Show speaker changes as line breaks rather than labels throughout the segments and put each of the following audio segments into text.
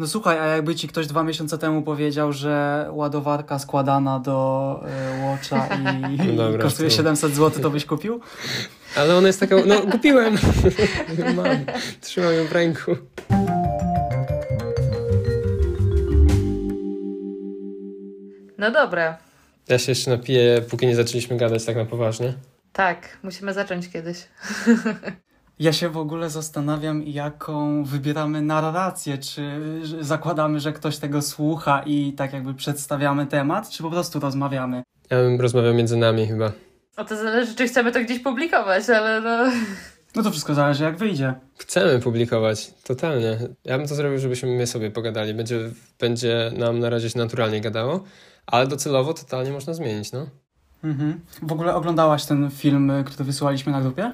No słuchaj, a jakby ci ktoś dwa miesiące temu powiedział, że ładowarka składana do y, Watcha i,
No dobra,
i kosztuje
to-
700 zł, to byś kupił?
Ale ona jest taka, no kupiłem. Mam, trzymam ją w ręku.
No dobra.
Ja się jeszcze napiję, póki nie zaczęliśmy gadać tak na poważnie.
Tak, musimy zacząć kiedyś.
Ja się w ogóle zastanawiam, jaką wybieramy narrację. Czy zakładamy, że ktoś tego słucha i tak jakby przedstawiamy temat, czy po prostu rozmawiamy?
Ja bym rozmawiał między nami chyba.
O to zależy, czy chcemy to gdzieś publikować, ale no...
No to wszystko zależy, jak wyjdzie.
Chcemy publikować, totalnie. Ja bym to zrobił, żebyśmy my sobie pogadali. Będzie, będzie nam na razie się naturalnie gadało, ale docelowo totalnie można zmienić, no.
Mhm. W ogóle oglądałaś ten film, który wysyłaliśmy na grupie?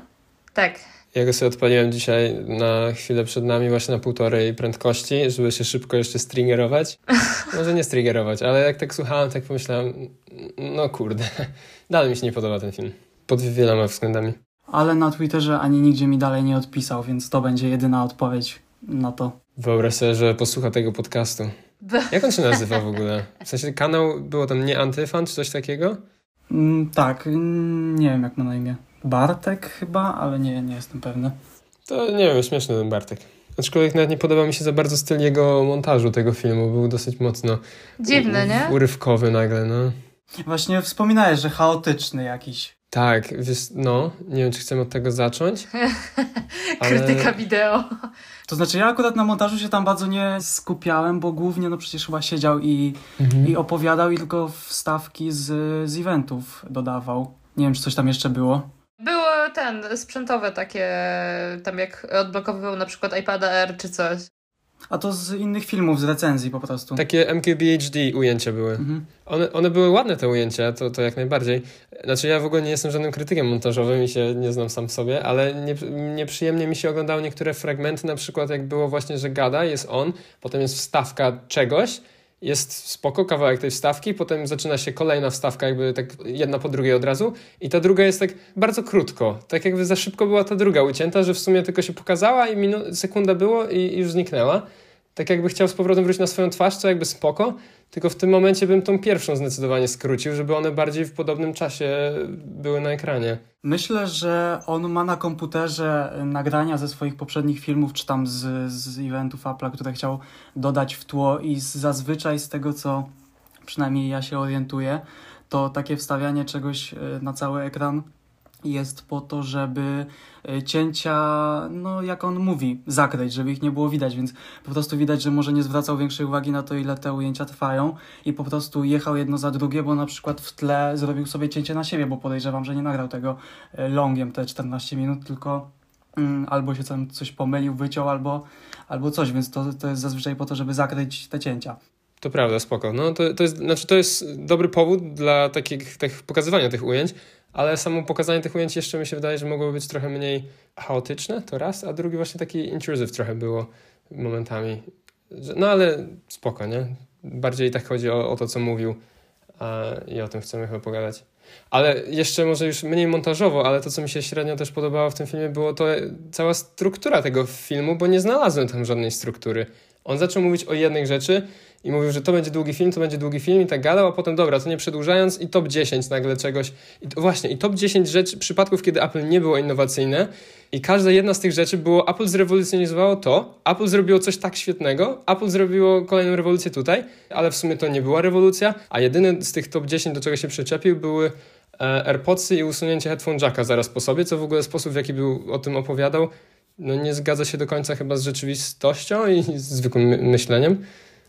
Tak.
Ja go sobie odpaliłem dzisiaj na chwilę przed nami, właśnie na półtorej prędkości, żeby się szybko jeszcze stringerować. Może nie stringerować, ale jak tak słuchałem, tak pomyślałem, no kurde, dalej mi się nie podoba ten film. Pod wieloma względami.
Ale na Twitterze ani nigdzie mi dalej nie odpisał, więc to będzie jedyna odpowiedź na to.
Wyobraź sobie, że posłucha tego podcastu. Jak on się nazywa w ogóle? W sensie kanał, było tam nie antyfan czy coś takiego?
Mm, tak, mm, nie wiem jak ma na imię. Bartek chyba, ale nie, nie jestem pewny.
To nie wiem, śmieszny ten Bartek. Aczkolwiek nawet nie podoba mi się za bardzo styl jego montażu tego filmu. Był dosyć mocno
Dziwne, nie?
urywkowy nagle, no.
Właśnie wspominałeś, że chaotyczny jakiś.
Tak, wiesz, no, nie wiem, czy chcemy od tego zacząć. ale-
Krytyka wideo.
To znaczy ja akurat na montażu się tam bardzo nie skupiałem, bo głównie no przecież chyba siedział i,
Mhm.
i opowiadał i tylko wstawki z, z eventów dodawał. Nie wiem, czy coś tam jeszcze było.
Ten, sprzętowe takie, tam jak odblokowywał na przykład iPada R czy coś.
A to z innych filmów, z recenzji po prostu.
Takie MQBHD ujęcia były.
Mhm.
One, one były ładne te ujęcia, to, to jak najbardziej. Znaczy ja w ogóle nie jestem żadnym krytykiem montażowym i się nie znam sam w sobie, ale nie, nieprzyjemnie mi się oglądały niektóre fragmenty, na przykład jak było właśnie, że gada, jest on, potem jest wstawka czegoś, jest spoko kawałek tej wstawki, potem zaczyna się kolejna wstawka, jakby tak jedna po drugiej od razu i ta druga jest tak bardzo krótko. Tak jakby za szybko była ta druga ucięta, że w sumie tylko się pokazała i minu- sekunda było i, i już zniknęła. Tak jakby chciał z powrotem wrócić na swoją twarz, co jakby spoko, tylko w tym momencie bym tą pierwszą zdecydowanie skrócił, żeby one bardziej w podobnym czasie były na ekranie.
Myślę, że on ma na komputerze nagrania ze swoich poprzednich filmów, czy tam z, z eventów Apple'a, które chciał dodać w tło i zazwyczaj z tego, co przynajmniej ja się orientuję, to takie wstawianie czegoś e, na cały ekran jest po to, żeby e, cięcia, no jak on mówi, zakryć, żeby ich nie było widać, więc po prostu widać, że może nie zwracał większej uwagi na to, ile te ujęcia trwają i po prostu jechał jedno za drugie, bo na przykład w tle zrobił sobie cięcie na siebie, bo podejrzewam, że nie nagrał tego e, longiem te 14 minut, tylko mm, albo się tam coś pomylił, wyciął, albo, albo coś, więc to, to jest zazwyczaj po to, żeby zakryć te cięcia.
To prawda, spoko. No, to, to, jest, znaczy, to jest dobry powód dla takich, pokazywania tych ujęć, ale samo pokazanie tych ujęć jeszcze mi się wydaje, że mogło być trochę mniej chaotyczne, to raz, a drugi właśnie taki intrusive trochę było momentami. No ale spoko, nie? Bardziej tak chodzi o, o to, co mówił a, i o tym chcemy chyba pogadać. Ale jeszcze może już mniej montażowo, ale to, co mi się średnio też podobało w tym filmie, było to cała struktura tego filmu, bo nie znalazłem tam żadnej struktury. On zaczął mówić o jednej rzeczy i mówił, że to będzie długi film, to będzie długi film i tak gadał, a potem dobra, to nie przedłużając i top 10 nagle czegoś. I to, właśnie, i top 10 rzeczy, przypadków, kiedy Apple nie było innowacyjne i każda jedna z tych rzeczy było, Apple zrewolucjonizowało to, Apple zrobiło coś tak świetnego, Apple zrobiło kolejną rewolucję tutaj, ale w sumie to nie była rewolucja, a jedyny z tych top 10, do czego się przyczepił, były e, AirPodsy i usunięcie headphone jacka zaraz po sobie, co w ogóle sposób, w jaki był o tym opowiadał, no nie zgadza się do końca chyba z rzeczywistością i z zwykłym my- myśleniem.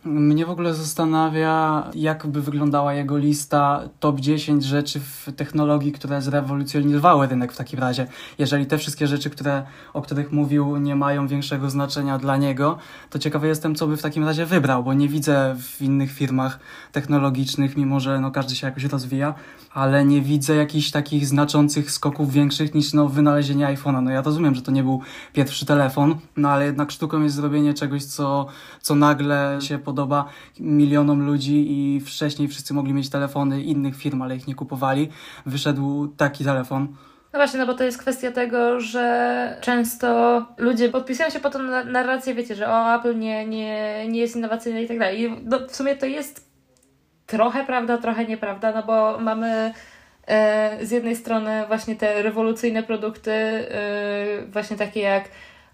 Mnie w ogóle zastanawia, jak by wyglądała jego lista top 10 rzeczy w technologii, które zrewolucjonizowały rynek w takim razie. Jeżeli te wszystkie rzeczy, które, o których mówił, nie mają większego znaczenia dla niego, to ciekawy jestem, co by w takim razie wybrał, bo nie widzę w innych firmach technologicznych, mimo że no, każdy się jakoś rozwija, ale nie widzę jakichś takich znaczących skoków większych niż no, wynalezienie iPhone'a. No ja rozumiem, że to nie był pierwszy telefon, no ale jednak sztuką jest zrobienie czegoś, co, co nagle się podoba milionom ludzi i wcześniej wszyscy mogli mieć telefony innych firm, ale ich nie kupowali. Wyszedł taki telefon.
No właśnie, no bo to jest kwestia tego, że często ludzie podpisują się po tą narrację, wiecie, że o, Apple nie, nie, nie jest innowacyjne i tak dalej. I no, w sumie to jest trochę prawda, trochę nieprawda, no bo mamy e, z jednej strony właśnie te rewolucyjne produkty, e, właśnie takie jak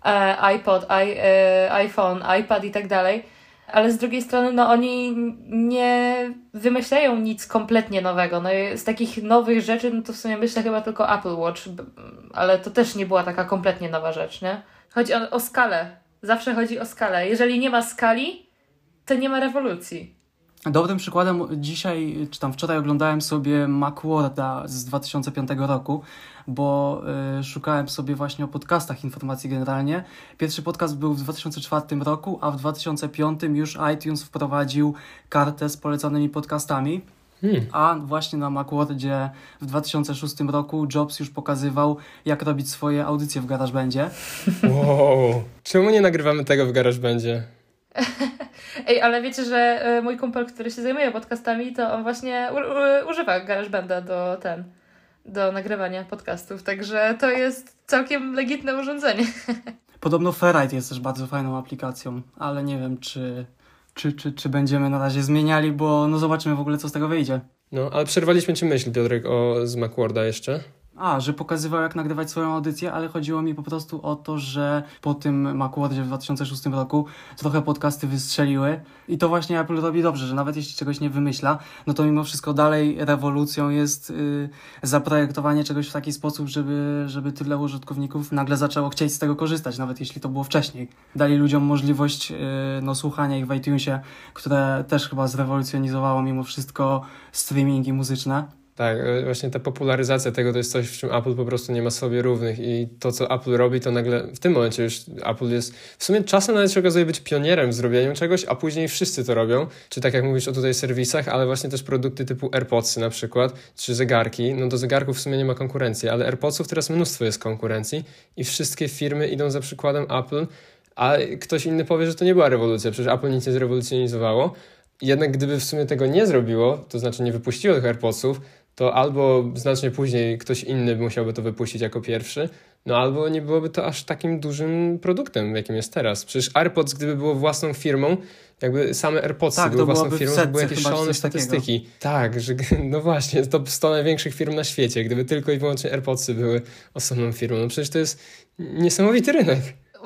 e, iPod, I, e, iPhone, iPad i tak dalej, ale z drugiej strony no oni nie wymyślają nic kompletnie nowego. No z takich nowych rzeczy, no to w sumie myślę chyba tylko Apple Watch, ale to też nie była taka kompletnie nowa rzecz, nie? Chodzi o, o skalę. Zawsze chodzi o skalę. Jeżeli nie ma skali, to nie ma rewolucji.
Dobrym przykładem dzisiaj, czy tam wczoraj oglądałem sobie Macworda z 2005 roku, bo y, szukałem sobie właśnie o podcastach informacji generalnie. Pierwszy podcast był w 2004 roku, a w 2005 już iTunes wprowadził kartę z polecanymi podcastami. Hmm. A właśnie na Macwordzie w 2006 roku Jobs już pokazywał, jak robić swoje audycje w GarageBandzie.
Wow, czemu nie nagrywamy tego w GarageBandzie?
Ej, ale wiecie, że e, mój kumpel, który się zajmuje podcastami, to on właśnie u, u, używa GarageBanda do ten, do nagrywania podcastów, także to jest całkiem legitne urządzenie.
Podobno Ferrite jest też bardzo fajną aplikacją, ale nie wiem, czy, czy, czy, czy będziemy na razie zmieniali, bo no zobaczymy w ogóle, co z tego wyjdzie.
No, ale przerwaliśmy Ci myśl, Piotrek, o, z Macworda jeszcze.
A, że pokazywał jak nagrywać swoją audycję, ale chodziło mi po prostu o to, że po tym Macwordzie w 2006 roku trochę podcasty wystrzeliły i to właśnie Apple robi dobrze, że nawet jeśli czegoś nie wymyśla, no to mimo wszystko dalej rewolucją jest yy, zaprojektowanie czegoś w taki sposób, żeby, żeby tyle użytkowników nagle zaczęło chcieć z tego korzystać, nawet jeśli to było wcześniej. Dali ludziom możliwość yy, no, słuchania ich w iTunesie, które też chyba zrewolucjonizowało mimo wszystko streamingi muzyczne.
Tak, e, właśnie ta popularyzacja tego to jest coś, w czym Apple po prostu nie ma sobie równych i to, co Apple robi, to nagle w tym momencie już Apple jest, w sumie czasem nawet się okazuje być pionierem w zrobieniu czegoś, a później wszyscy to robią, czy tak jak mówisz o tutaj serwisach, ale właśnie też produkty typu AirPodsy na przykład, czy zegarki, no do zegarków w sumie nie ma konkurencji, ale AirPodsów teraz mnóstwo jest konkurencji i wszystkie firmy idą za przykładem Apple, a ktoś inny powie, że to nie była rewolucja, przecież Apple nic nie zrewolucjonizowało, jednak gdyby w sumie tego nie zrobiło, to znaczy nie wypuściło tych AirPodsów, to albo znacznie później ktoś inny musiałby to wypuścić jako pierwszy, no albo nie byłoby to aż takim dużym produktem, jakim jest teraz. Przecież AirPods, gdyby było własną firmą, jakby same AirPodsy
tak,
były własną firmą, to były jakieś szalone statystyki. Takiego. Tak, że no właśnie, to 100 największych firm na świecie, gdyby tylko i wyłącznie AirPodsy były osobną firmą. No przecież to jest niesamowity rynek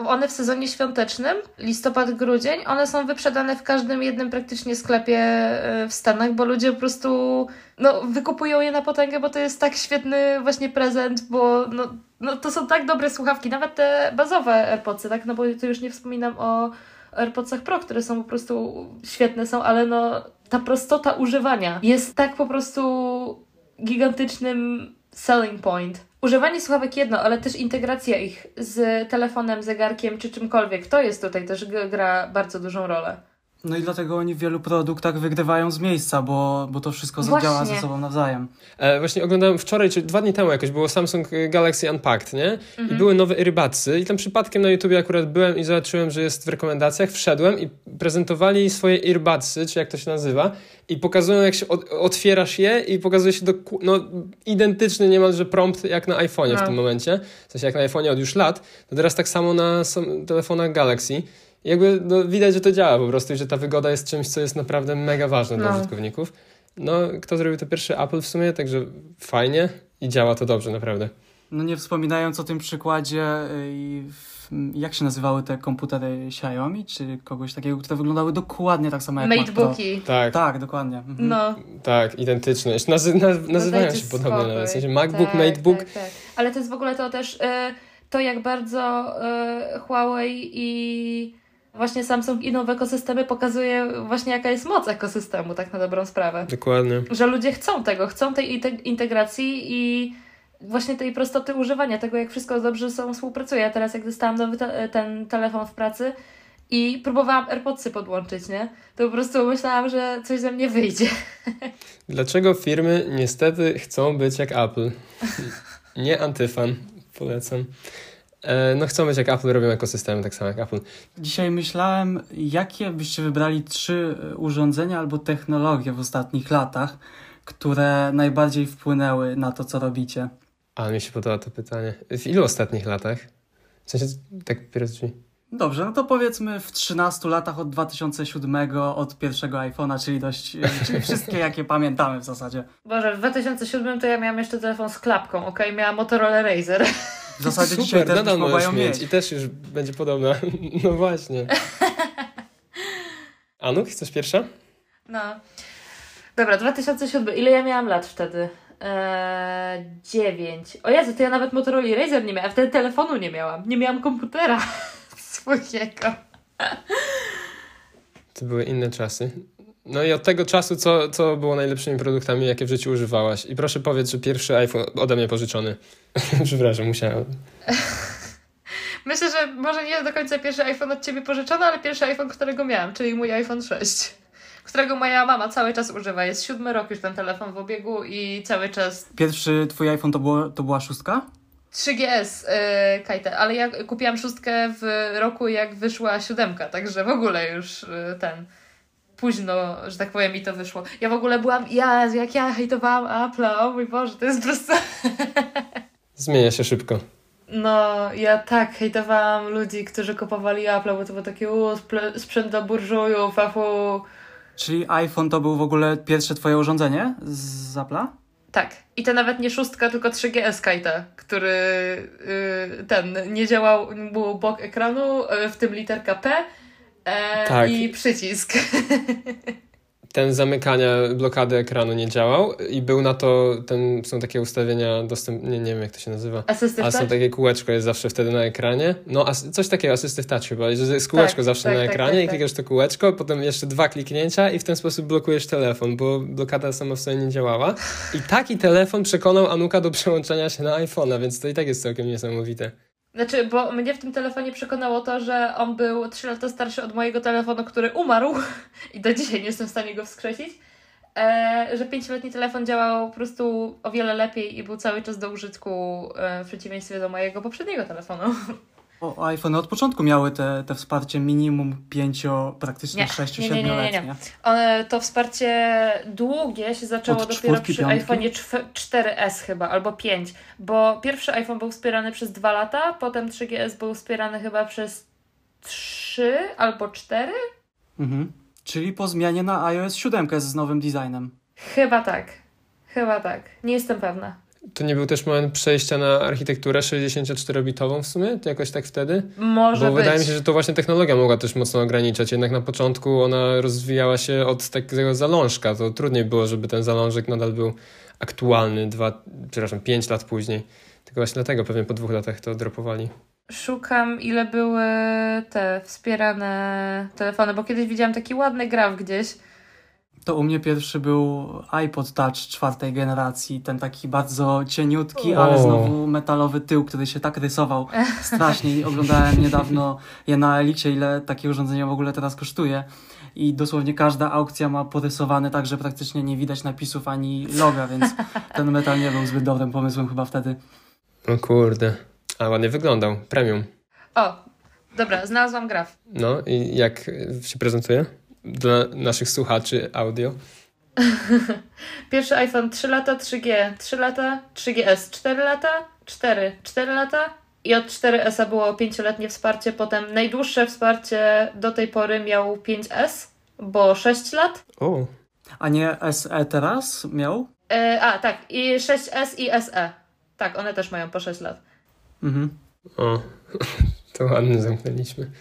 one w sezonie świątecznym, listopad, grudzień, one są wyprzedane w każdym jednym praktycznie sklepie e, w Stanach, bo ludzie po prostu no, wykupują je na potęgę, bo to jest tak świetny właśnie prezent, bo no, no, to są tak dobre słuchawki, nawet te bazowe AirPodsy, tak, no bo tu już nie wspominam o AirPodsach Pro, które są po prostu świetne są, ale no ta prostota używania jest tak po prostu gigantycznym selling point. Używanie słuchawek jedno, ale też integracja ich z telefonem, zegarkiem czy czymkolwiek, to jest tutaj też gra bardzo dużą rolę.
No i dlatego oni w wielu produktach wygrywają z miejsca, bo, bo to wszystko właśnie. działa ze sobą nawzajem.
E, właśnie oglądałem wczoraj, czy dwa dni temu jakoś, było Samsung Galaxy Unpacked, nie? Mhm. I były nowe earbudsy i tam przypadkiem na YouTubie akurat byłem i zobaczyłem, że jest w rekomendacjach, wszedłem i prezentowali swoje earbudsy, czy jak to się nazywa i pokazują jak się od, otwierasz je i pokazuje się do, no, identyczny niemalże prompt jak na iPhone'ie no. w tym momencie, w sensie jak na iPhone'ie od już lat, to teraz tak samo na telefonach Galaxy jakby no, widać, że to działa po prostu i że ta wygoda jest czymś, co jest naprawdę mega ważne no. dla użytkowników. No, kto zrobił to pierwszy Apple w sumie, także fajnie i działa to dobrze, naprawdę.
No nie wspominając o tym przykładzie y, jak się nazywały te komputery Xiaomi, czy kogoś takiego, które wyglądały dokładnie tak samo jak
Matebooki.
Tak. Tak, dokładnie. Mhm.
No.
Tak, identyczne. Nazy naz nazywają no się podobnie nawet. W sensie MacBook, tak, Matebook. Tak, tak.
Ale to jest w ogóle to też y, to, jak bardzo y, Huawei i właśnie Samsung i nowe ekosystemy pokazuje właśnie jaka jest moc ekosystemu, tak na dobrą sprawę.
Dokładnie.
Że ludzie chcą tego, chcą tej integracji i właśnie tej prostoty używania, tego jak wszystko dobrze ze sobą współpracuje. Ja teraz jak dostałam nowy te ten telefon w pracy i próbowałam AirPodsy podłączyć, nie? To po prostu myślałam, że coś ze mnie wyjdzie.
Dlaczego firmy niestety chcą być jak Apple? Nie antyfan, polecam. E, no chcą być jak Apple, robią ekosystemy tak samo jak Apple.
Dzisiaj myślałem, jakie byście wybrali trzy urządzenia albo technologie w ostatnich latach, które najbardziej wpłynęły na to, co robicie.
Ale mi się podoba to pytanie. W ilu ostatnich latach? W sensie tak pierwszy.
Dobrze, no to powiedzmy w 13 latach od 2007, od pierwszego iPhone'a, czyli dość, czyli wszystkie jakie pamiętamy w zasadzie.
Boże, w 2007 to ja miałam jeszcze telefon z klapką, ok? Miałam Motorola Razer.
W zasadzie
Super,
dzisiaj też
nadal możesz mieć.
mieć.
I też już będzie podobna. No właśnie. Anuk, chcesz pierwsza?
No. Dobra, 2007. Ile ja miałam lat wtedy? Eee, 9. O Jezu, to ja nawet Motorola Razer nie miałam. Wtedy telefonu nie miałam. Nie miałam komputera swojego.
To były inne czasy. No i od tego czasu, co, co było najlepszymi produktami, jakie w życiu używałaś? I proszę powiedz, że pierwszy iPhone ode mnie pożyczony. Przepraszam, musiałem.
Myślę, że może nie do końca pierwszy iPhone od ciebie pożyczony, ale pierwszy iPhone, którego miałam, czyli mój iPhone 6. Którego moja mama cały czas używa. Jest siódmy rok już ten telefon w obiegu i cały czas
Pierwszy twój iPhone to, było, to była szóstka?
3GS yy, Kajte, ale ja kupiłam szóstkę w roku, jak wyszła siódemka, także w ogóle już yy, ten późno, że tak powiem, mi to wyszło. Ja w ogóle byłam, ja, jak ja hejtowałam Apple'a, o mój Boże, to jest po prostu...
Zmienia się szybko.
No, ja tak hejtowałam ludzi, którzy kupowali Apple, bo to było takie u, sprzęt do burżujów, a fu...
Czyli iPhone to był w ogóle pierwsze twoje urządzenie z Apple'a?
Tak. I to nawet nie szóstka, tylko 3GS Kajta, który yy, ten nie działał, był bok ekranu, yy, w tym literka P e,
Tak.
i przycisk.
Ten zamykania blokady ekranu nie działał i był na to, ten, są takie ustawienia dostęp, nie, nie wiem jak to się nazywa.
Asysty
A są
touch?
takie kółeczko jest zawsze wtedy na ekranie. No, as, coś takiego, Assistive Touch chyba, że jest kółeczko
Tak,
zawsze
tak,
na
tak,
ekranie
tak,
i
tak.
klikasz to kółeczko, potem jeszcze dwa kliknięcia i w ten sposób blokujesz telefon, bo blokada sama w sobie nie działała. I taki telefon przekonał Anuka do przełączenia się na iPhone'a, więc to i tak jest całkiem niesamowite.
Znaczy, bo mnie w tym telefonie przekonało to, że on był 3 lata starszy od mojego telefonu, który umarł i do dzisiaj nie jestem w stanie go wskrzesić. E, że pięcioletni telefon działał po prostu o wiele lepiej i był cały czas do użytku e, w przeciwieństwie do mojego poprzedniego telefonu.
O, iPhone od początku miały te, te wsparcie minimum 5, praktycznie
Nie,
6
nie, nie, nie,
7
nie, nie. One, to wsparcie długie się zaczęło
Od
dopiero przy
piątki?
iPhone 4S chyba, albo 5, bo pierwszy iPhone był wspierany przez 2 lata, potem 3GS był wspierany chyba przez 3 albo 4?
Mhm. Czyli po zmianie na iOS 7 z nowym designem.
Chyba tak. Chyba tak. Nie jestem pewna.
To nie był też moment przejścia na architekturę 64-bitową w sumie? To jakoś tak wtedy?
Może
Bo
być.
wydaje mi się, że to właśnie technologia mogła też mocno ograniczać. Jednak na początku ona rozwijała się od takiego zalążka. To trudniej było, żeby ten zalążek nadal był aktualny dwa, przepraszam, pięć lat później. Tylko właśnie dlatego pewnie po dwóch latach to dropowali.
Szukam, ile były te wspierane telefony, bo kiedyś widziałam taki ładny graf gdzieś.
To u mnie pierwszy był iPod Touch czwartej generacji, ten taki bardzo cieniutki,
O.
ale znowu metalowy tył, który się tak rysował strasznie. I oglądałem niedawno je na Elixie, ile takie urządzenie w ogóle teraz kosztuje. I dosłownie każda aukcja ma porysowane tak, że praktycznie nie widać napisów ani loga, więc ten metal nie był zbyt dobrym pomysłem chyba wtedy.
O kurde. A ładnie wyglądał. Premium.
O, dobra, znalazłam graf.
No i jak się prezentuje? Dla naszych słuchaczy audio.
Pierwszy iPhone 3 lata, 3G 3 lata, 3GS 4 lata, 4 4 lata i od 4S było 5-letnie wsparcie, potem najdłuższe wsparcie do tej pory miał 5S, bo 6 lat.
O,
A nie SE teraz miał?
E, a, tak, i 6S i SE. Tak, one też mają po 6 lat.
Mhm.
o. To ładnie zamknęliśmy.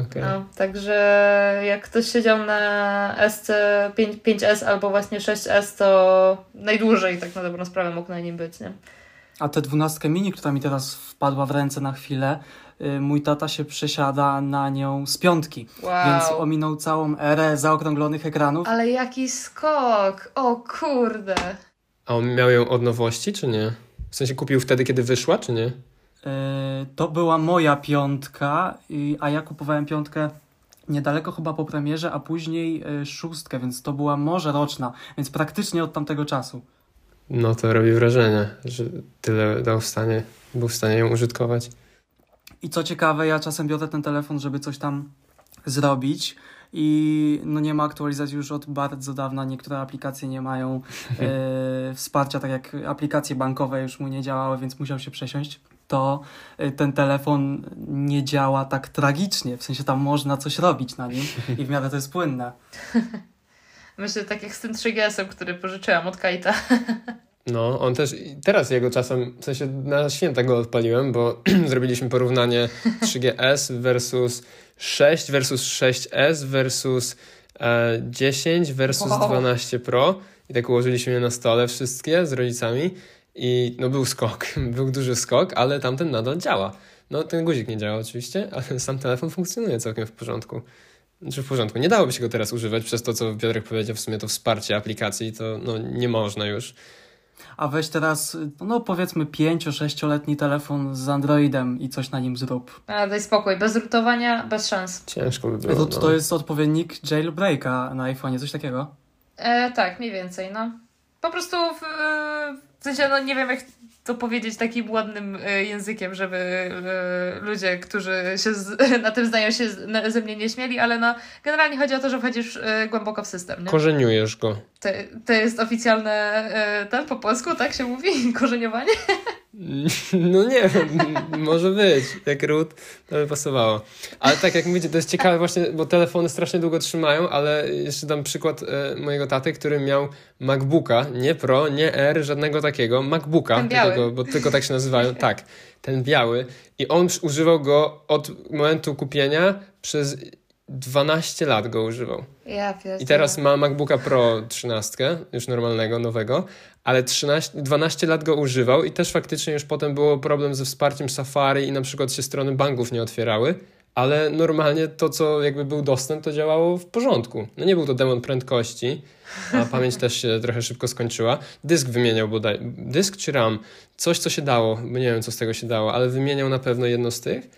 Okej.
No, także jak ktoś siedział na SC 5, 5S albo właśnie 6S, to najdłużej tak na dobrą sprawę mógł na nim być, nie?
A tę dwunastkę mini, która mi teraz wpadła w ręce na chwilę, y, mój tata się przesiada na nią z piątki.
Wow.
Więc ominął całą erę zaokrąglonych ekranów.
Ale jaki skok! O kurde!
A on miał ją od nowości, czy nie? W sensie kupił wtedy, kiedy wyszła, czy nie?
Y, To była moja piątka, a ja kupowałem piątkę niedaleko chyba po premierze, a później y, szóstkę, więc to była może roczna, więc praktycznie od tamtego czasu.
No to robi wrażenie, że tyle dał w stanie, był w stanie ją użytkować.
I co ciekawe, ja czasem biorę ten telefon, żeby coś tam zrobić i no nie ma aktualizacji już od bardzo dawna. Niektóre aplikacje nie mają e, wsparcia, tak jak aplikacje bankowe już mu nie działały, więc musiał się przesiąść. To e, ten telefon nie działa tak tragicznie, w sensie tam można coś robić na nim i w miarę to jest płynne.
Myślę tak jak z tym 3GS-em, który pożyczyłam od Kajta.
No, on też, teraz jego czasem, w sensie na święta go odpaliłem, bo zrobiliśmy porównanie 3GS versus 6 versus 6S versus e, 10 versus
Wow.
12 Pro i tak ułożyliśmy je na stole wszystkie z rodzicami i no był skok, był duży skok, ale tamten nadal działa. No ten guzik nie działa oczywiście, ale sam telefon funkcjonuje całkiem w porządku. Znaczy w porządku, nie dałoby się go teraz używać przez to, co Piotrek powiedział, w sumie to wsparcie aplikacji, to no, nie można już.
A weź teraz, no powiedzmy 5-6-letni telefon z Androidem i coś na nim zrób.
A daj spokój, bez rutowania, bez szans.
Ciężko by było.
To,
no.
to jest odpowiednik jailbreaka na iPhone'ie, coś takiego.
E, tak, mniej więcej, no. Po prostu w, e, w sensie, no nie wiem jak to powiedzieć takim ładnym e, językiem, żeby e, ludzie, którzy się z, na tym znają się ze mnie nie śmieli, ale no generalnie chodzi o to, że wchodzisz e, głęboko w system, nie?
Korzeniujesz go.
To, to jest oficjalne ten po polsku, tak się mówi? Korzeniowanie?
No nie może być. Jak root, to by pasowało. Ale tak jak mówicie, to jest ciekawe właśnie, bo telefony strasznie długo trzymają, ale jeszcze dam przykład mojego taty, który miał MacBooka, nie Pro, nie R, żadnego takiego, MacBooka, takiego, bo tylko tak się nazywają, tak, ten biały i on używał go od momentu kupienia przez 12 lat go używał.
Ja.
I teraz ma MacBooka Pro 13, już normalnego, nowego, ale 13, 12 lat go używał i też faktycznie już potem było problem ze wsparciem Safari i na przykład się strony banków nie otwierały, ale normalnie to, co jakby był dostęp, to działało w porządku. No nie był to demon prędkości, a pamięć też się trochę szybko skończyła. Dysk wymieniał bodaj, dysk czy RAM? Coś, co się dało, nie wiem, co z tego się dało, ale wymieniał na pewno jedno z tych.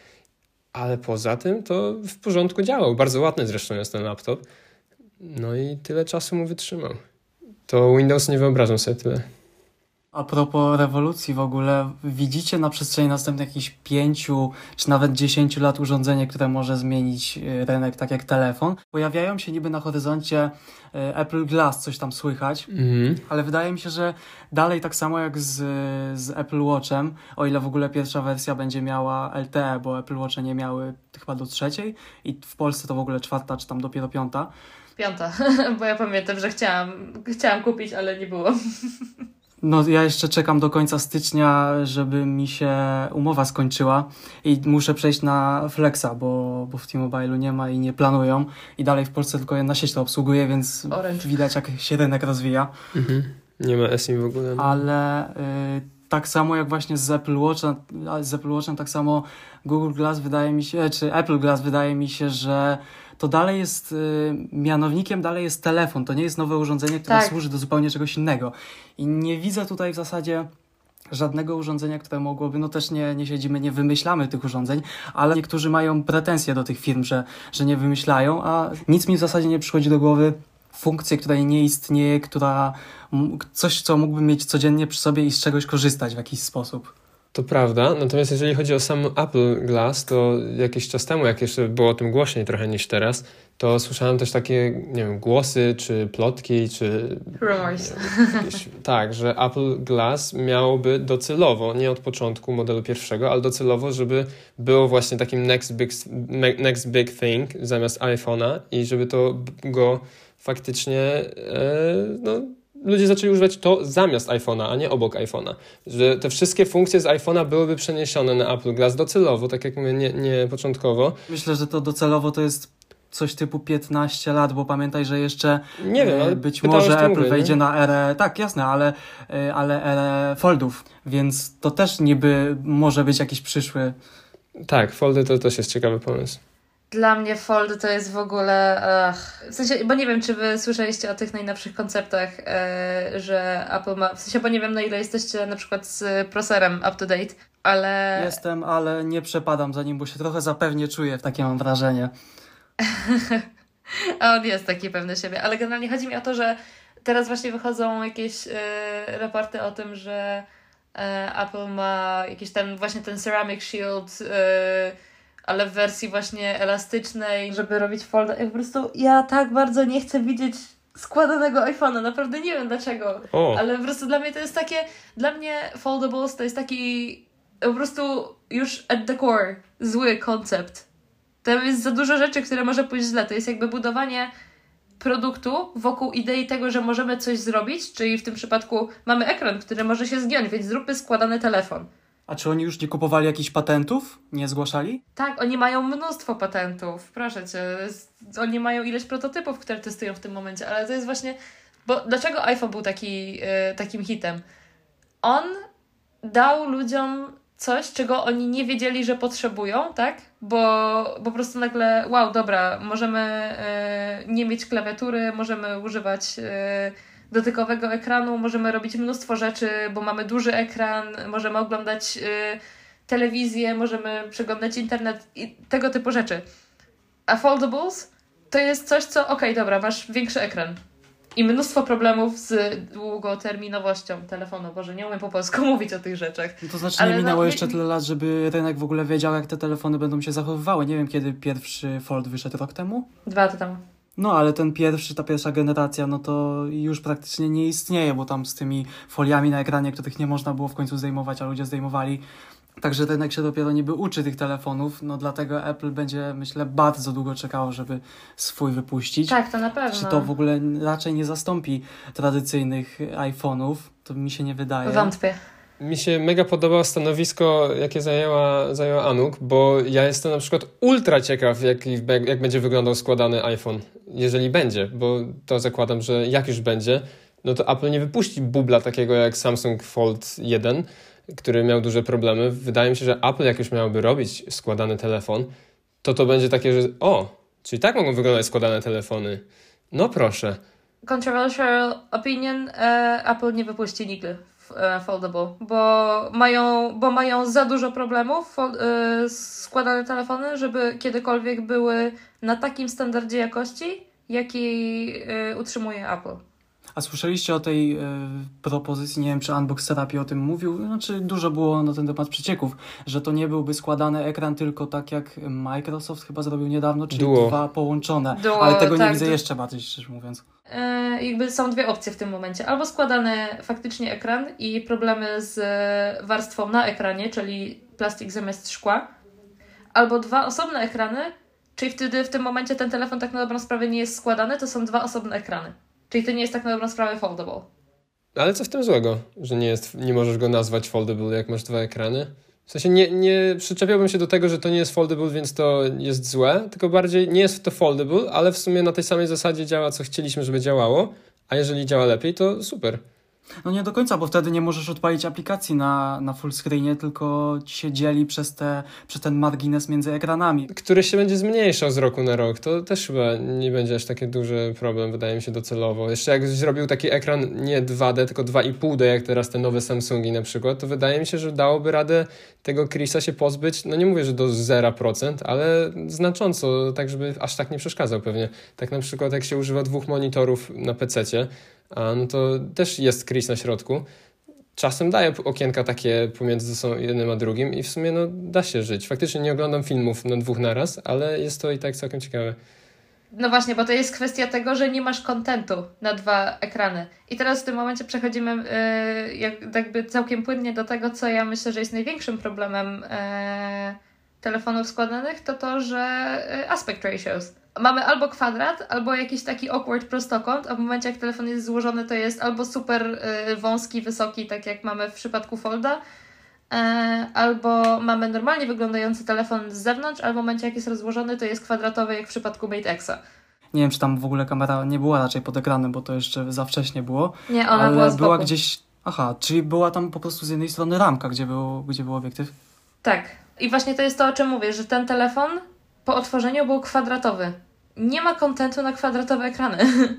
Ale poza tym to w porządku działał. Bardzo ładny zresztą jest ten laptop. No i tyle czasu mu wytrzymał. To Windows nie wyobrażam sobie tyle.
A propos rewolucji w ogóle, widzicie na przestrzeni następnych jakichś pięciu czy nawet dziesięciu lat urządzenie, które może zmienić y, rynek, tak jak telefon? Pojawiają się niby na horyzoncie y, Apple Glass, coś tam słychać,
Mhm.
ale wydaje mi się, że dalej tak samo jak z, z Apple Watchem, o ile w ogóle pierwsza wersja będzie miała LTE, bo Apple Watche nie miały chyba do trzeciej i w Polsce to w ogóle czwarta czy tam dopiero piąta.
Piąta, bo ja pamiętam, że chciałam, chciałam kupić, ale nie było.
No, ja jeszcze czekam do końca stycznia, żeby mi się umowa skończyła i muszę przejść na Flexa, bo, bo w T-Mobile'u nie ma i nie planują i dalej w Polsce tylko jedna sieć to obsługuje, więc
Orange.
widać jak się rynek rozwija,
Mhm. Nie ma SIM w ogóle. no.
ale y, tak samo jak właśnie z Apple Watchem, z Apple Watchem, tak samo Google Glass wydaje mi się, czy Apple Glass wydaje mi się, że to dalej jest, y, mianownikiem dalej jest telefon, to nie jest nowe urządzenie, które
Tak.
służy do zupełnie czegoś innego. I nie widzę tutaj w zasadzie żadnego urządzenia, które mogłoby, no też nie, nie siedzimy, nie wymyślamy tych urządzeń, ale niektórzy mają pretensje do tych firm, że, że nie wymyślają, a nic mi w zasadzie nie przychodzi do głowy funkcję, której nie istnieje, która coś, co mógłbym mieć codziennie przy sobie i z czegoś korzystać w jakiś sposób.
To prawda, natomiast jeżeli chodzi o sam Apple Glass, to jakiś czas temu, jak jeszcze było o tym głośniej trochę niż teraz, to słyszałem też takie, nie wiem, głosy, czy plotki, czy
Rumors.
tak, że Apple Glass miałoby docelowo, nie od początku modelu pierwszego, ale docelowo, żeby było właśnie takim next big, next big thing zamiast iPhone'a i żeby to go faktycznie, e, no, ludzie zaczęli używać to zamiast iPhone'a, a nie obok iPhone'a. Że te wszystkie funkcje z iPhone'a byłyby przeniesione na Apple Glass docelowo, tak jak mówię, nie, nie początkowo.
Myślę, że to docelowo to jest coś typu 15 lat, bo pamiętaj, że jeszcze
Nie wiem,
e,
ale
być może Apple
mówię,
wejdzie
nie?
na erę, tak jasne, ale, e, ale erę foldów, więc to też niby może być jakiś przyszły
Tak, foldy to też jest ciekawy pomysł.
Dla mnie Fold to jest w ogóle. Ach, w sensie, bo nie wiem, czy wy słyszeliście o tych najnowszych konceptach, e, że Apple ma. W sensie, bo nie wiem, na ile jesteście na przykład z proserem up to date, ale.
Jestem, ale nie przepadam za nim, bo się trochę zapewnie czuję, takie mam wrażenie.
A on jest taki pewny siebie, ale generalnie chodzi mi o to, że teraz właśnie wychodzą jakieś e, raporty o tym, że e, Apple ma jakiś ten właśnie ten Ceramic Shield, e, ale w wersji właśnie elastycznej, żeby robić folder. I po prostu ja tak bardzo nie chcę widzieć składanego iPhone'a, naprawdę nie wiem dlaczego,
O.
ale po prostu dla mnie to jest takie, dla mnie foldables to jest taki po prostu już at the core zły koncept. Tam jest za dużo rzeczy, które może pójść źle. To jest jakby budowanie produktu wokół idei tego, że możemy coś zrobić, czyli w tym przypadku mamy ekran, który może się zgiąć, więc zróbmy składany telefon.
A czy oni już nie kupowali jakichś patentów? Nie zgłaszali?
Tak, oni mają mnóstwo patentów, proszę cię. Oni mają ileś prototypów, które testują w tym momencie, ale to jest właśnie. Bo dlaczego iPhone był taki, e, takim hitem? On dał ludziom coś, czego oni nie wiedzieli, że potrzebują, tak? Bo, bo po prostu nagle, wow, dobra, możemy e, nie mieć klawiatury, możemy używać e, dotykowego ekranu, możemy robić mnóstwo rzeczy, bo mamy duży ekran, możemy oglądać e, telewizję, możemy przeglądać internet i tego typu rzeczy. A foldables to jest coś, co okej, dobra, masz większy ekran. I mnóstwo problemów z długoterminowością telefonu. Boże, nie umiem po polsku mówić o tych rzeczach.
No to znaczy nie
no,
minęło
nie-
jeszcze tyle lat, żeby rynek w ogóle wiedział, jak te telefony będą się zachowywały. Nie wiem, kiedy pierwszy Fold wyszedł rok temu.
Dwa lata temu.
No, ale ten pierwszy, ta pierwsza generacja, no to już praktycznie nie istnieje, bo tam z tymi foliami na ekranie, których nie można było w końcu zdejmować, a ludzie zdejmowali. Także rynek się dopiero niby uczy tych telefonów, no dlatego Apple będzie, myślę, bardzo długo czekało, żeby swój wypuścić.
Tak, to na pewno.
Czy to w ogóle raczej nie zastąpi tradycyjnych iPhone'ów? To mi się nie wydaje.
Wątpię.
Mi się mega podobało stanowisko, jakie zajęła, zajęła Anuk, bo ja jestem na przykład ultra ciekaw, jak, jak będzie wyglądał składany iPhone, jeżeli będzie, bo to zakładam, że jak już będzie, no to Apple nie wypuści bubla takiego jak Samsung Fold 1, który miał duże problemy. Wydaje mi się, że Apple jak już miałoby robić składany telefon, to to będzie takie, że o, czyli tak mogą wyglądać składane telefony. No proszę.
Controversial opinion, e, Apple nie wypuści nigdy foldable, bo mają, bo mają za dużo problemów e, składane telefony, żeby kiedykolwiek były na takim standardzie jakości, jaki e, utrzymuje Apple.
A słyszeliście o tej e, propozycji, nie wiem czy Unbox Therapy o tym mówił, znaczy dużo było na ten temat przecieków, że to nie byłby składany ekran, tylko tak jak Microsoft chyba zrobił niedawno, czyli
Duo.
dwa połączone,
Duo,
ale tego
tak,
nie widzę
du-
jeszcze bardziej szczerze mówiąc.
E, jakby są dwie opcje w tym momencie. Albo składany faktycznie ekran i problemy z e, warstwą na ekranie, czyli plastik zamiast szkła, albo dwa osobne ekrany, czyli wtedy w tym momencie ten telefon tak na dobrą sprawę nie jest składany, to są dwa osobne ekrany. Czyli to nie jest tak na dobrą sprawę foldable.
Ale co w tym złego, że nie, jest, nie możesz go nazwać foldable, jak masz dwa ekrany? W sensie nie, nie przyczepiałbym się do tego, że to nie jest foldable, więc to jest złe, tylko bardziej nie jest to foldable, ale w sumie na tej samej zasadzie działa, co chcieliśmy, żeby działało, a jeżeli działa lepiej, to super.
No nie do końca, bo wtedy nie możesz odpalić aplikacji na, na full screenie, tylko ci się dzieli przez, te, przez ten margines między ekranami.
Który się będzie zmniejszał z roku na rok, to też chyba nie będzie aż taki duży problem, wydaje mi się docelowo. Jeszcze jak zrobił taki ekran nie 2D, tylko 2,5D, jak teraz te nowe Samsungi na przykład, to wydaje mi się, że dałoby radę tego Chrisa się pozbyć, no nie mówię, że do 0%, ale znacząco, tak żeby aż tak nie przeszkadzał pewnie. Tak na przykład jak się używa dwóch monitorów na a no to też jest Chris na środku. Czasem daje okienka takie pomiędzy są jednym a drugim i w sumie no, da się żyć. Faktycznie nie oglądam filmów na dwóch naraz, ale jest to i tak całkiem ciekawe.
No właśnie, bo to jest kwestia tego, że nie masz kontentu na dwa ekrany. I teraz w tym momencie przechodzimy yy, jak, jakby całkiem płynnie do tego, co ja myślę, że jest największym problemem yy, telefonów składanych, to to, że yy, aspect ratios. Mamy albo kwadrat, albo jakiś taki awkward prostokąt, a w momencie jak telefon jest złożony, to jest albo super yy, wąski, wysoki, tak jak mamy w przypadku Folda, E, albo mamy normalnie wyglądający telefon z zewnątrz, albo w momencie jak jest rozłożony, to jest kwadratowy, jak w przypadku Mate Xa.
Nie wiem, czy tam w ogóle kamera nie była raczej pod ekranem, bo to jeszcze za wcześnie było.
Nie, ona
ale
była z
była
boku.
gdzieś. Aha, czyli była tam po prostu z jednej strony ramka, gdzie był, gdzie był obiektyw.
Tak. I właśnie to jest to, o czym mówię, że ten telefon po otworzeniu był kwadratowy. Nie ma kontentu na kwadratowe ekrany.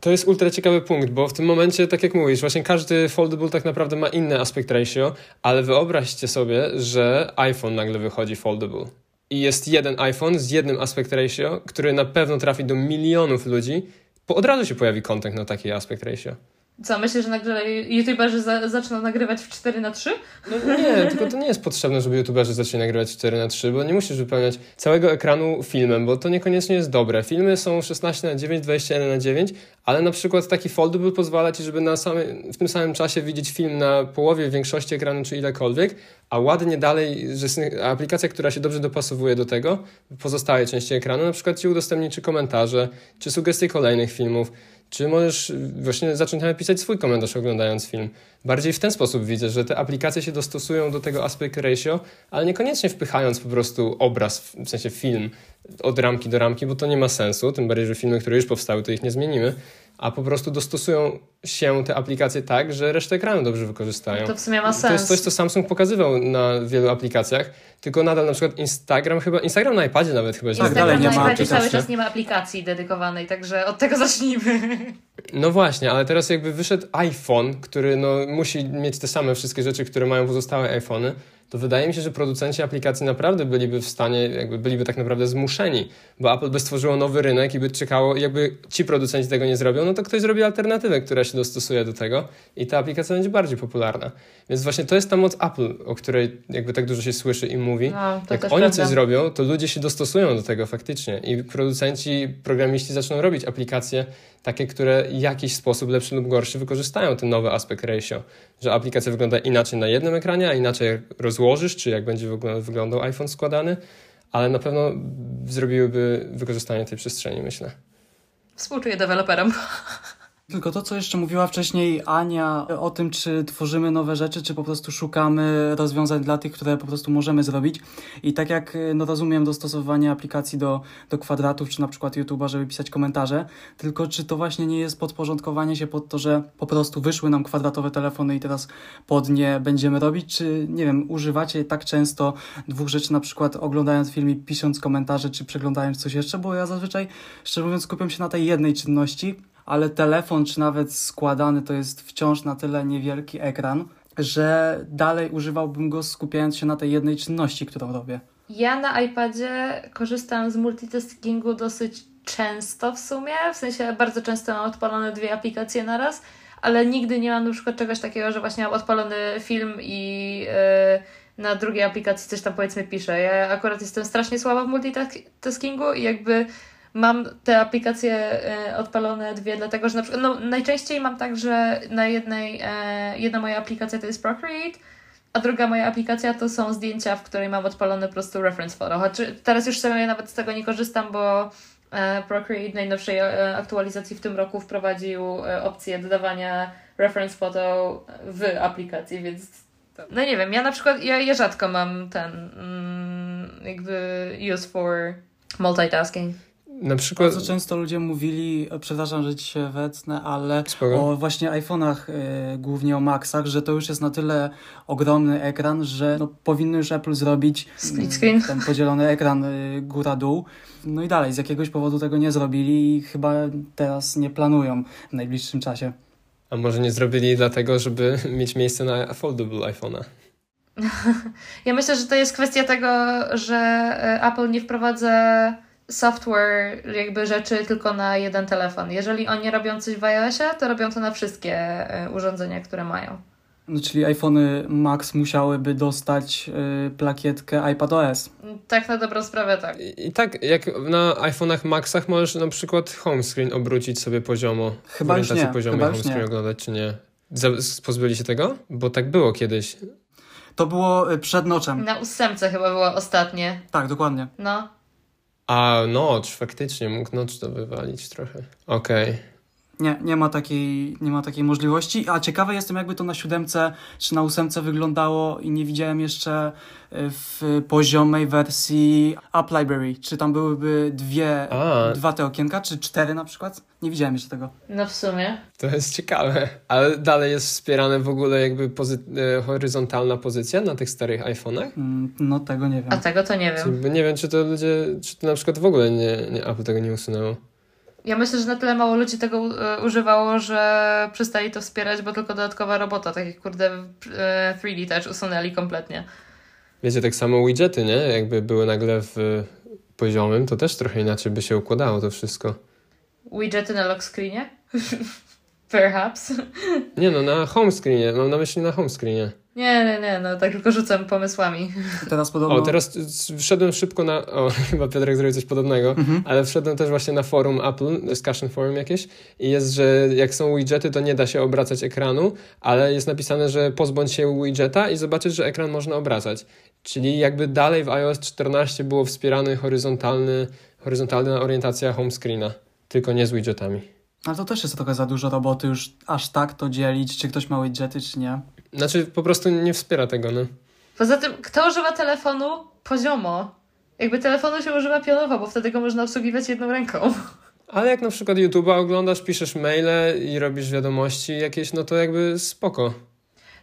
To jest ultra ciekawy punkt, bo w tym momencie, tak jak mówisz, właśnie każdy foldable tak naprawdę ma inny aspect ratio, ale wyobraźcie sobie, że iPhone nagle wychodzi foldable. I jest jeden iPhone z jednym aspect ratio, który na pewno trafi do milionów ludzi, bo od razu się pojawi content na taki aspect ratio.
Co, myślisz, że nagle youtuberzy za, zaczną nagrywać w 4 na 3
No nie, tylko to nie jest potrzebne, żeby youtuberzy zaczęli nagrywać 4 na 3 bo nie musisz wypełniać całego ekranu filmem, bo to niekoniecznie jest dobre. Filmy są 16 na 9 21 na 9 ale na przykład taki foldable pozwala ci, żeby na same, w tym samym czasie widzieć film na połowie większości ekranu czy ilekolwiek, a ładnie dalej, że aplikacja, która się dobrze dopasowuje do tego, pozostałej części ekranu, na przykład ci udostępni czy komentarze, czy sugestie kolejnych filmów, czy możesz właśnie zacząć napisać swój komentarz oglądając film. Bardziej w ten sposób widzę, że te aplikacje się dostosują do tego aspect ratio, ale niekoniecznie wpychając po prostu obraz, w sensie film od ramki do ramki, bo to nie ma sensu, tym bardziej, że filmy, które już powstały, to ich nie zmienimy, a po prostu dostosują się te aplikacje tak, że resztę ekranu dobrze wykorzystają.
To w sumie ma sens.
To jest coś, co Samsung pokazywał na wielu aplikacjach, tylko nadal na przykład Instagram chyba, Instagram na iPadzie nawet chyba
Instagram dalej nie na iPadzie cały czas nie ma aplikacji dedykowanej, także od tego zacznijmy.
No właśnie, ale teraz jakby wyszedł iPhone, który no, musi mieć te same wszystkie rzeczy, które mają pozostałe iPhony, to wydaje mi się, że producenci aplikacji naprawdę byliby w stanie, jakby byliby tak naprawdę zmuszeni, bo Apple by stworzyło nowy rynek i by czekało, jakby ci producenci tego nie zrobią, no to ktoś zrobi alternatywę, która się dostosuje do tego i ta aplikacja będzie bardziej popularna. Więc właśnie to jest ta moc Apple, o której jakby tak dużo się słyszy i mówi. No, Jak oni prawda. coś zrobią, to ludzie się dostosują do tego faktycznie i producenci, programiści zaczną robić aplikacje takie, które w jakiś sposób lepszy lub gorszy wykorzystają ten nowy aspekt ratio, że aplikacja wygląda inaczej na jednym ekranie, a inaczej jak rozłożysz, czy jak będzie wyglądał iPhone składany, ale na pewno zrobiłyby wykorzystanie tej przestrzeni, myślę.
Współczuję deweloperom.
Tylko to, co jeszcze mówiła wcześniej Ania o tym, czy tworzymy nowe rzeczy, czy po prostu szukamy rozwiązań dla tych, które po prostu możemy zrobić. I tak jak no, rozumiem dostosowanie aplikacji do, do kwadratów, czy na przykład YouTube'a, żeby pisać komentarze, tylko czy to właśnie nie jest podporządkowanie się pod to, że po prostu wyszły nam kwadratowe telefony i teraz pod nie będziemy robić, czy nie wiem, używacie tak często dwóch rzeczy, na przykład oglądając film i pisząc komentarze, czy przeglądając coś jeszcze, bo ja zazwyczaj, szczerze mówiąc, skupiam się na tej jednej czynności, ale telefon czy nawet składany to jest wciąż na tyle niewielki ekran, że dalej używałbym go skupiając się na tej jednej czynności, którą robię.
Ja na iPadzie korzystam z multitaskingu dosyć często w sumie, w sensie bardzo często mam odpalone dwie aplikacje na raz, ale nigdy nie mam na przykład czegoś takiego, że właśnie mam odpalony film i yy, na drugiej aplikacji coś tam powiedzmy piszę. Ja akurat jestem strasznie słaba w multitaskingu i jakby mam te aplikacje e, odpalone dwie, dlatego że na przykład, no, najczęściej mam tak, że na jednej, e, jedna moja aplikacja to jest Procreate, a druga moja aplikacja to są zdjęcia, w której mam odpalone po prostu reference photo. Choć teraz już sobie nawet z tego nie korzystam, bo e, Procreate najnowszej aktualizacji w tym roku wprowadził opcję dodawania reference photo w aplikacji, więc no nie wiem, ja na przykład, ja, ja rzadko mam ten mm, jakby use for multitasking.
Na przykład... Bardzo często ludzie mówili, przepraszam, że ci się wetnę, ale Spoko. o właśnie iPhone'ach, y, głównie o Maxach, że to już jest na tyle ogromny ekran, że no, powinno już Apple zrobić
Split screen.
ten podzielony ekran y, góra-dół. No i dalej, z jakiegoś powodu tego nie zrobili i chyba teraz nie planują w najbliższym czasie.
A może nie zrobili dlatego, żeby mieć miejsce na foldable iPhone'a?
ja myślę, że to jest kwestia tego, że Apple nie wprowadza software, jakby rzeczy tylko na jeden telefon. Jeżeli oni robią coś w iOSie, to robią to na wszystkie e, urządzenia, które mają.
No, czyli iPhony Max musiałyby dostać y, plakietkę iPadOS.
Tak, na dobrą sprawę, tak.
I, I, tak, jak na iPhone'ach Maxach możesz na przykład home screen obrócić sobie poziomo.
Chyba już nie.
poziomo home screen oglądać, czy nie? Pozbyli się tego? Bo tak było kiedyś.
To było y, przed noczem.
Na ósemce chyba było ostatnie.
Tak, dokładnie.
No.
A, nocz, faktycznie, mógł nocz to wywalić trochę. Okej. Okay.
Nie, nie ma, takiej, nie ma takiej możliwości. A ciekawe jestem, jakby to na siódemce czy na ósemce wyglądało i nie widziałem jeszcze y, w poziomej wersji App Library. Czy tam byłyby dwie, A. dwa te okienka, czy cztery na przykład? Nie widziałem jeszcze tego.
No w sumie.
To jest ciekawe. Ale dalej jest wspierane w ogóle jakby pozy- e, horyzontalna pozycja na tych starych iPhone'ach? Mm,
no tego nie wiem.
A tego to nie wiem.
Nie wiem, czy to ludzie, czy to na przykład w ogóle nie, nie Apple tego nie usunęło.
Ja myślę, że na tyle mało ludzi tego e, używało, że przestali to wspierać, bo tylko dodatkowa robota, tak jak kurde 3D e, Touch usunęli kompletnie.
Wiecie, tak samo widgety, nie? Jakby były nagle w poziomym, to też trochę inaczej by się układało to wszystko.
Widgety na lock screenie? Perhaps.
Nie no, na home screenie, mam na myśli na home screenie.
Nie, nie, nie, no tak tylko rzucam pomysłami.
Teraz podobno...
O, teraz wszedłem szybko na. O, chyba Piotrek zrobił coś podobnego,
Mhm.
ale wszedłem też właśnie na forum Apple, discussion forum jakieś, i jest, że jak są widgety, to nie da się obracać ekranu, ale jest napisane, że pozbądź się widgeta i zobaczysz, że ekran można obracać. Czyli jakby dalej w iOS 14 było wspierany horyzontalny, horyzontalna orientacja home screena, tylko nie z widgetami.
Ale to też jest trochę za dużo roboty już aż tak to dzielić, czy ktoś ma widgety, czy nie.
Znaczy po prostu nie wspiera tego, no.
Poza tym, kto używa telefonu poziomo? Jakby telefonu się używa pionowo, bo wtedy go można obsługiwać jedną ręką.
Ale jak na przykład YouTube'a oglądasz, piszesz maile i robisz wiadomości jakieś, no to jakby spoko.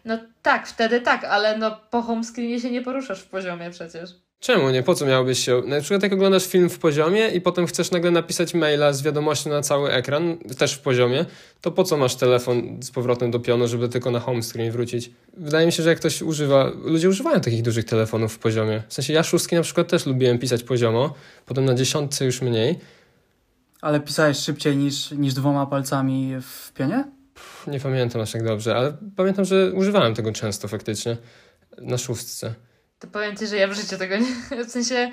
No tak, wtedy tak, ale no po home screenie się nie poruszasz w poziomie przecież.
Czemu nie? Po co miałbyś się... Na przykład jak oglądasz film w poziomie i potem chcesz nagle napisać maila z wiadomością na cały ekran, też w poziomie, to po co masz telefon z powrotem do pionu, żeby tylko na home screen wrócić? Wydaje mi się, że jak ktoś używa... Ludzie używają takich dużych telefonów w poziomie. W sensie ja szóstki na przykład też lubiłem pisać poziomo, potem na dziesiątce już mniej.
Ale pisałeś szybciej niż, niż dwoma palcami w pionie?
Pff, Nie pamiętam aż tak dobrze, ale pamiętam, że używałem tego często faktycznie na szóstce.
To powiem ci, że ja w życiu tego nie... W sensie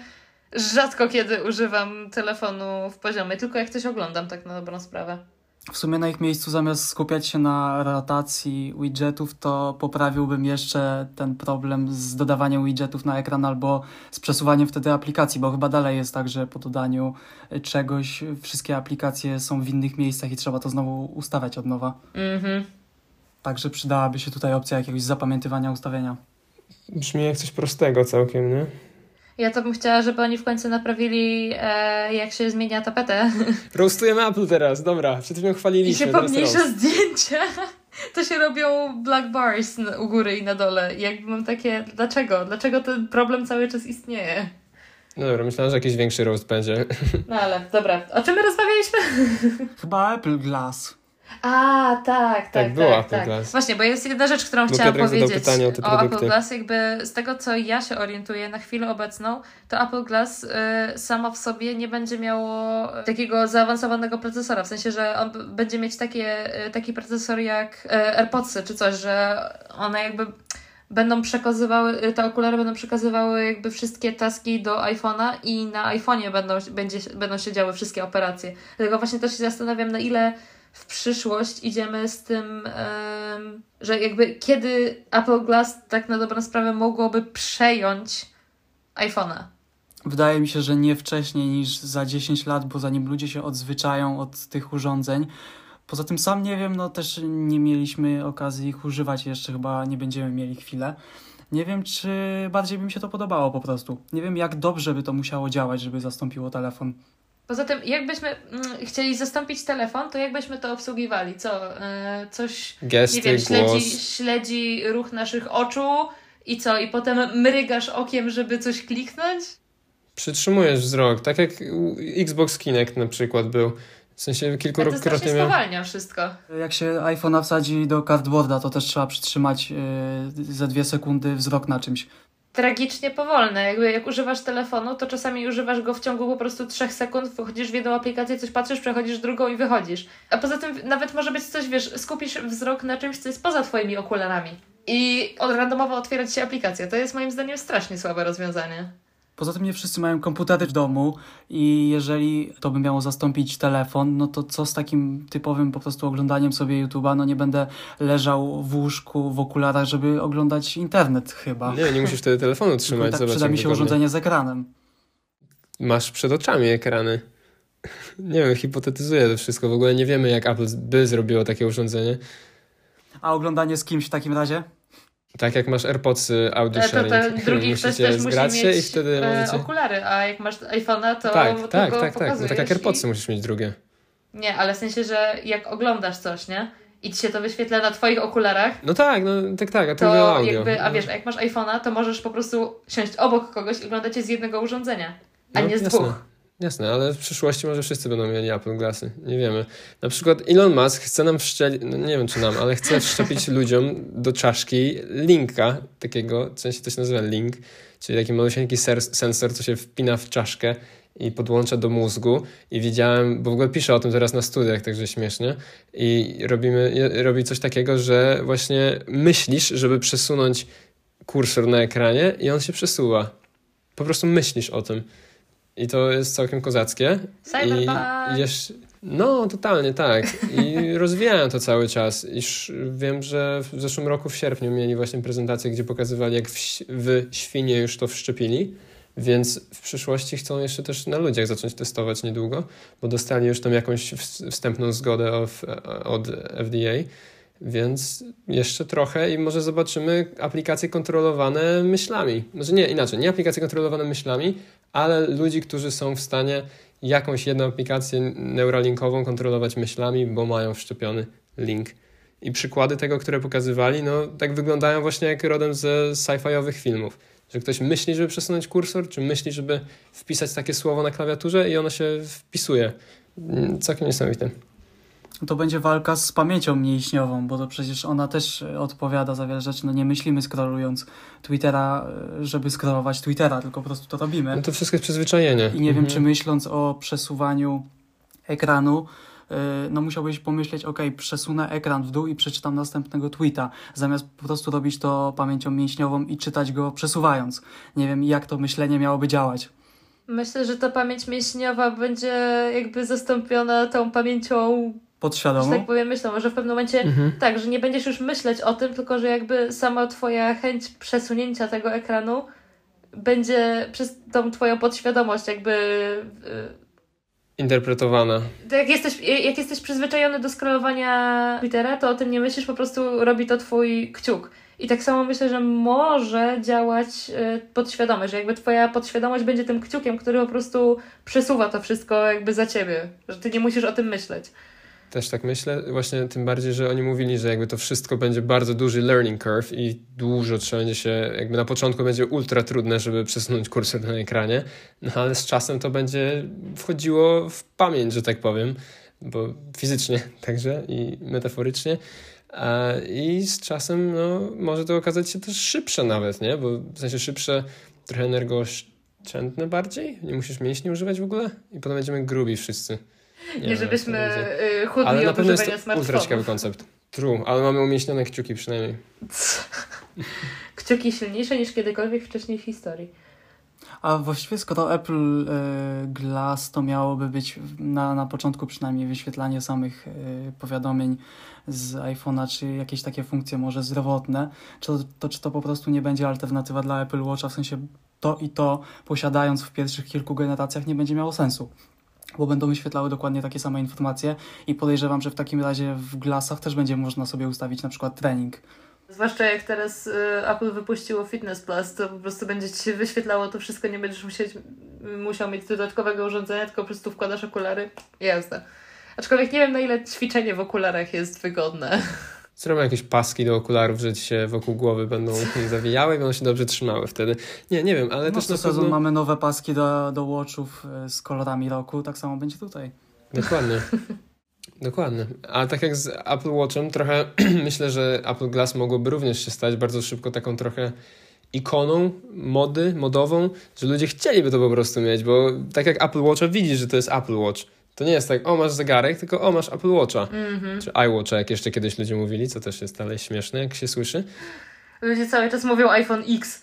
rzadko kiedy używam telefonu w poziomie, tylko jak coś oglądam, tak na dobrą sprawę.
W sumie na ich miejscu zamiast skupiać się na rotacji widgetów, to poprawiłbym jeszcze ten problem z dodawaniem widgetów na ekran albo z przesuwaniem wtedy aplikacji, bo chyba dalej jest tak, że po dodaniu czegoś wszystkie aplikacje są w innych miejscach i trzeba to znowu ustawiać od nowa.
Mhm.
Także przydałaby się tutaj opcja jakiegoś zapamiętywania ustawienia.
Brzmi jak coś prostego całkiem, nie?
Ja to bym chciała, żeby oni w końcu naprawili, e, jak się zmienia tapetę
Roastujemy Apple teraz, dobra. Przed chwilą
i
chwaliliśmy,
się
teraz
pomniejsza
roast.
zdjęcia. To się robią black bars u góry i na dole. I jakby mam takie, dlaczego? Dlaczego ten problem cały czas istnieje?
No dobra, myślałem, że jakiś większy roast będzie.
No ale, dobra. O czym my rozmawialiśmy?
Chyba Apple Glass.
A, tak, tak, tak.
było Apple
tak.
Glass.
Właśnie, bo jest jedna rzecz, którą
Bo
chciałam
Piotrek
powiedzieć
pytanie o te
Apple
produkty.
Glass. Jakby z tego, co ja się orientuję na chwilę obecną, to Apple Glass y, samo w sobie nie będzie miało takiego zaawansowanego procesora. W sensie, że on będzie mieć takie, y, taki procesor jak y, AirPodsy czy coś, że one jakby będą przekazywały, y, te okulary będą przekazywały jakby wszystkie taski do iPhone'a i na iPhone'ie będą, będzie, będą się działy wszystkie operacje. Dlatego właśnie też się zastanawiam, na ile w przyszłość idziemy z tym, że jakby kiedy Apple Glass tak na dobrą sprawę mogłoby przejąć iPhone'a.
Wydaje mi się, że nie wcześniej niż za 10 lat, bo zanim ludzie się odzwyczają od tych urządzeń. Poza tym sam nie wiem, no też nie mieliśmy okazji ich używać jeszcze, chyba nie będziemy mieli chwilę. Nie wiem, czy bardziej by mi się to podobało po prostu. Nie wiem, jak dobrze by to musiało działać, żeby zastąpiło telefon.
Poza tym, jakbyśmy mm, chcieli zastąpić telefon, to jakbyśmy to obsługiwali? Co? E, coś, nie
Gesty,
wiem, śledzi,
głos.
śledzi ruch naszych oczu i co? I potem mrygasz okiem, żeby coś kliknąć?
Przytrzymujesz wzrok, tak jak u- Xbox Kinect na przykład był. W sensie kilkukrotnie miał...
spowalnia wszystko.
Jak się iPhone'a wsadzi do cardboarda, to też trzeba przytrzymać yy, za dwie sekundy wzrok na czymś.
Tragicznie powolne. Jakby jak używasz telefonu, to czasami używasz go w ciągu po prostu 3 sekund, wchodzisz w jedną aplikację, coś patrzysz, przechodzisz drugą i wychodzisz. A poza tym nawet może być coś, wiesz, skupisz wzrok na czymś, co jest poza twoimi okularami. I od randomowo otwierać się aplikacja. To jest moim zdaniem strasznie słabe rozwiązanie.
Poza tym nie wszyscy mają komputery w domu i jeżeli to by miało zastąpić telefon, no to co z takim typowym po prostu oglądaniem sobie YouTube'a? No nie będę leżał w łóżku w okularach, żeby oglądać internet chyba.
Nie, nie musisz wtedy telefonu trzymać,
tak
zobacz
przyda mi się
wygodnie.
urządzenie z ekranem.
Masz przed oczami ekrany. Nie wiem, hipotetyzuję to wszystko. W ogóle nie wiemy, jak Apple by zrobiło takie urządzenie.
A oglądanie z kimś w takim razie?
Tak jak masz AirPodsy audio
E, To, to
sharing.
drugi ktoś też musi mieć
i wtedy
e,
możecie...
okulary, a jak masz iPhone'a, to
Tak, tak, tak, tak. No tak jak
i-
AirPodsy musisz mieć drugie.
Nie, ale w sensie, że jak oglądasz coś, nie? I ci się to wyświetla na twoich okularach,
No tak, no tak, tak, a to
to
audio.
jakby, a
No.
wiesz, a jak masz iPhone'a, to możesz po prostu siąść obok kogoś i oglądać je z jednego urządzenia, a
No,
nie z
jasne.
dwóch.
Jasne, ale w przyszłości może wszyscy będą mieli Apple Glassy. Nie wiemy. Na przykład Elon Musk chce nam wszczelić, no nie wiem czy nam, ale chce wszczepić ludziom do czaszki linka takiego, w sensie to się nazywa link, czyli taki malusieńki sensor, co się wpina w czaszkę i podłącza do mózgu i widziałem, bo w ogóle piszę o tym teraz na studiach, także śmiesznie i robimy, robi coś takiego, że właśnie myślisz, żeby przesunąć kursor na ekranie i on się przesuwa. Po prostu myślisz o tym. I to jest całkiem kozackie.
Cyberpunk!
I jeszcze, no, totalnie tak. I rozwijałem to cały czas. I wiem, że w zeszłym roku w sierpniu mieli właśnie prezentację, gdzie pokazywali, jak w, w świnie już to wszczepili. Więc w przyszłości chcą jeszcze też na ludziach zacząć testować niedługo, bo dostali już tam jakąś wstępną zgodę of, od FDA. Więc jeszcze trochę i może zobaczymy aplikacje kontrolowane myślami. Może nie, inaczej, nie aplikacje kontrolowane myślami, ale ludzi, którzy są w stanie jakąś jedną aplikację neuralinkową kontrolować myślami, bo mają wszczepiony link. I przykłady tego, które pokazywali, no tak wyglądają właśnie jak rodem ze sci-fiowych filmów. Że ktoś myśli, żeby przesunąć kursor, czy myśli, żeby wpisać takie słowo na klawiaturze i ono się wpisuje. Całkiem niesamowite
to będzie walka z pamięcią mięśniową, bo to przecież ona też odpowiada za wiele rzeczy. No nie myślimy scrollując Twittera, żeby scrollować Twittera, tylko po prostu to robimy.
No to wszystko jest przyzwyczajenie.
I nie mhm. wiem, czy myśląc o przesuwaniu ekranu, y, no musiałbyś pomyśleć, ok, przesunę ekran w dół i przeczytam następnego tweeta, zamiast po prostu robić to pamięcią mięśniową i czytać go przesuwając. Nie wiem, jak to myślenie miałoby działać.
Myślę, że ta pamięć mięśniowa będzie jakby zastąpiona tą pamięcią
podświadomą.
Że tak powiem, myślę, że w pewnym momencie mhm. tak, że nie będziesz już myśleć o tym, tylko że jakby sama twoja chęć przesunięcia tego ekranu będzie przez tą twoją podświadomość jakby y,
interpretowana.
Jak jesteś, jak jesteś przyzwyczajony do scrollowania Twittera, to o tym nie myślisz, po prostu robi to twój kciuk. I tak samo myślę, że może działać y, podświadomość, że jakby twoja podświadomość będzie tym kciukiem, który po prostu przesuwa to wszystko jakby za ciebie, że ty nie musisz o tym myśleć.
Też tak myślę, właśnie tym bardziej, że oni mówili, że jakby to wszystko będzie bardzo duży learning curve i dużo trzeba będzie się, jakby na początku będzie ultra trudne, żeby przesunąć kursor na ekranie, no ale z czasem to będzie wchodziło w pamięć, że tak powiem, bo fizycznie także i metaforycznie. I z czasem no, może to okazać się też szybsze nawet, nie? Bo w sensie szybsze, trochę energooszczędne bardziej. Nie musisz mięśni używać w ogóle i potem będziemy grubi wszyscy.
Nie, nie żebyśmy y, chudli
ale
na
pewno jest ultra ciekawy koncept. True, ale mamy umieśnione kciuki przynajmniej.
kciuki silniejsze niż kiedykolwiek wcześniej w historii.
A właściwie skoro Apple y, Glass to miałoby być na, na początku przynajmniej wyświetlanie samych y, powiadomień z iPhone'a, czy jakieś takie funkcje może zdrowotne, czy to, to, czy to po prostu nie będzie alternatywa dla Apple Watcha, w sensie to i to posiadając w pierwszych kilku generacjach nie będzie miało sensu bo będą wyświetlały dokładnie takie same informacje i podejrzewam, że w takim razie w Glassach też będzie można sobie ustawić na przykład trening.
Zwłaszcza jak teraz y, Apple wypuściło Fitness Plus, to po prostu będzie Ci się wyświetlało to wszystko, nie będziesz musieć, musiał mieć dodatkowego urządzenia, tylko po prostu wkładasz okulary i jazda. Aczkolwiek nie wiem na ile ćwiczenie w okularach jest wygodne.
Zrobią jakieś paski do okularów, że ci się wokół głowy będą zawijały i będą się dobrze trzymały wtedy. Nie, nie wiem, ale no, też
na pewno... mamy nowe paski do, do watchów e, z kolorami roku, tak samo będzie tutaj.
Dokładnie. Dokładnie. A tak jak z Apple Watchem, trochę myślę, że Apple Glass mogłoby również się stać bardzo szybko taką trochę ikoną mody, modową, że ludzie chcieliby to po prostu mieć, bo tak jak Apple Watcha widzisz, że to jest Apple Watch. To nie jest tak, o masz zegarek, tylko o masz Apple Watcha. Mm-hmm. Czy iWatcha, jak jeszcze kiedyś ludzie mówili, co też jest dalej śmieszne, jak się słyszy.
Ludzie cały czas mówią iPhone X.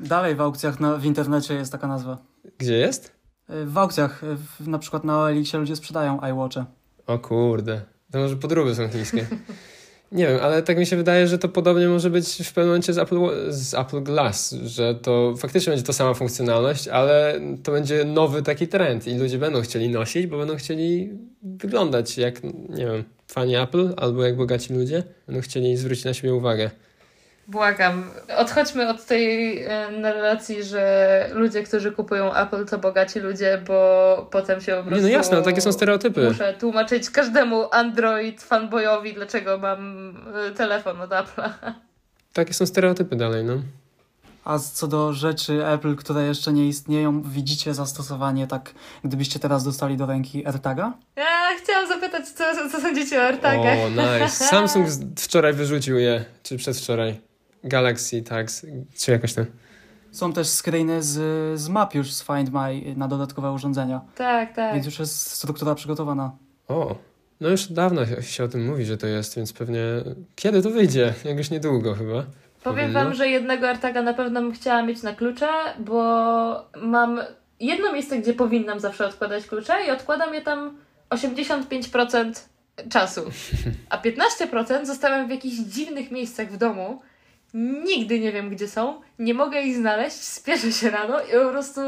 Dalej w aukcjach na, w internecie jest taka nazwa.
Gdzie jest?
W aukcjach, w, na przykład na OLX ludzie sprzedają iWatche.
O kurde, to może podróby są chińskie. Nie wiem, ale tak mi się wydaje, że to podobnie może być w pewnym momencie z Apple, z Apple Glass, że to faktycznie będzie to sama funkcjonalność, ale to będzie nowy taki trend i ludzie będą chcieli nosić, bo będą chcieli wyglądać jak, nie wiem, fani Apple albo jak bogaci ludzie, będą chcieli zwrócić na siebie uwagę.
Błagam, odchodźmy od tej e, narracji, że ludzie, którzy kupują Apple to bogaci ludzie, bo potem się po prostu...
Nie, no jasne, takie są stereotypy.
Muszę tłumaczyć każdemu Android fanboyowi, dlaczego mam e, telefon od Apple'a.
Takie są stereotypy dalej, no.
A co do rzeczy Apple, które jeszcze nie istnieją, widzicie zastosowanie tak, gdybyście teraz dostali do ręki AirTaga?
Ja chciałam zapytać, co, co sądzicie o AirTagach.
O, nice. Samsung wczoraj wyrzucił je, czy przedwczoraj. Galaxy Tags, czy jakoś tam.
Są też screeny z, z map już z Find My na dodatkowe urządzenia,
Tak, tak.
więc już jest struktura przygotowana.
O, no już dawno się o tym mówi, że to jest, więc pewnie kiedy to wyjdzie? Jak już niedługo chyba.
Powiem wam, że jednego AirTaga na pewno bym chciała mieć na klucze, bo mam jedno miejsce, gdzie powinnam zawsze odkładać klucze i odkładam je tam 85% czasu. A 15% zostawiam w jakichś dziwnych miejscach w domu. Nigdy nie wiem, gdzie są. Nie mogę ich znaleźć. Spieszę się rano i po prostu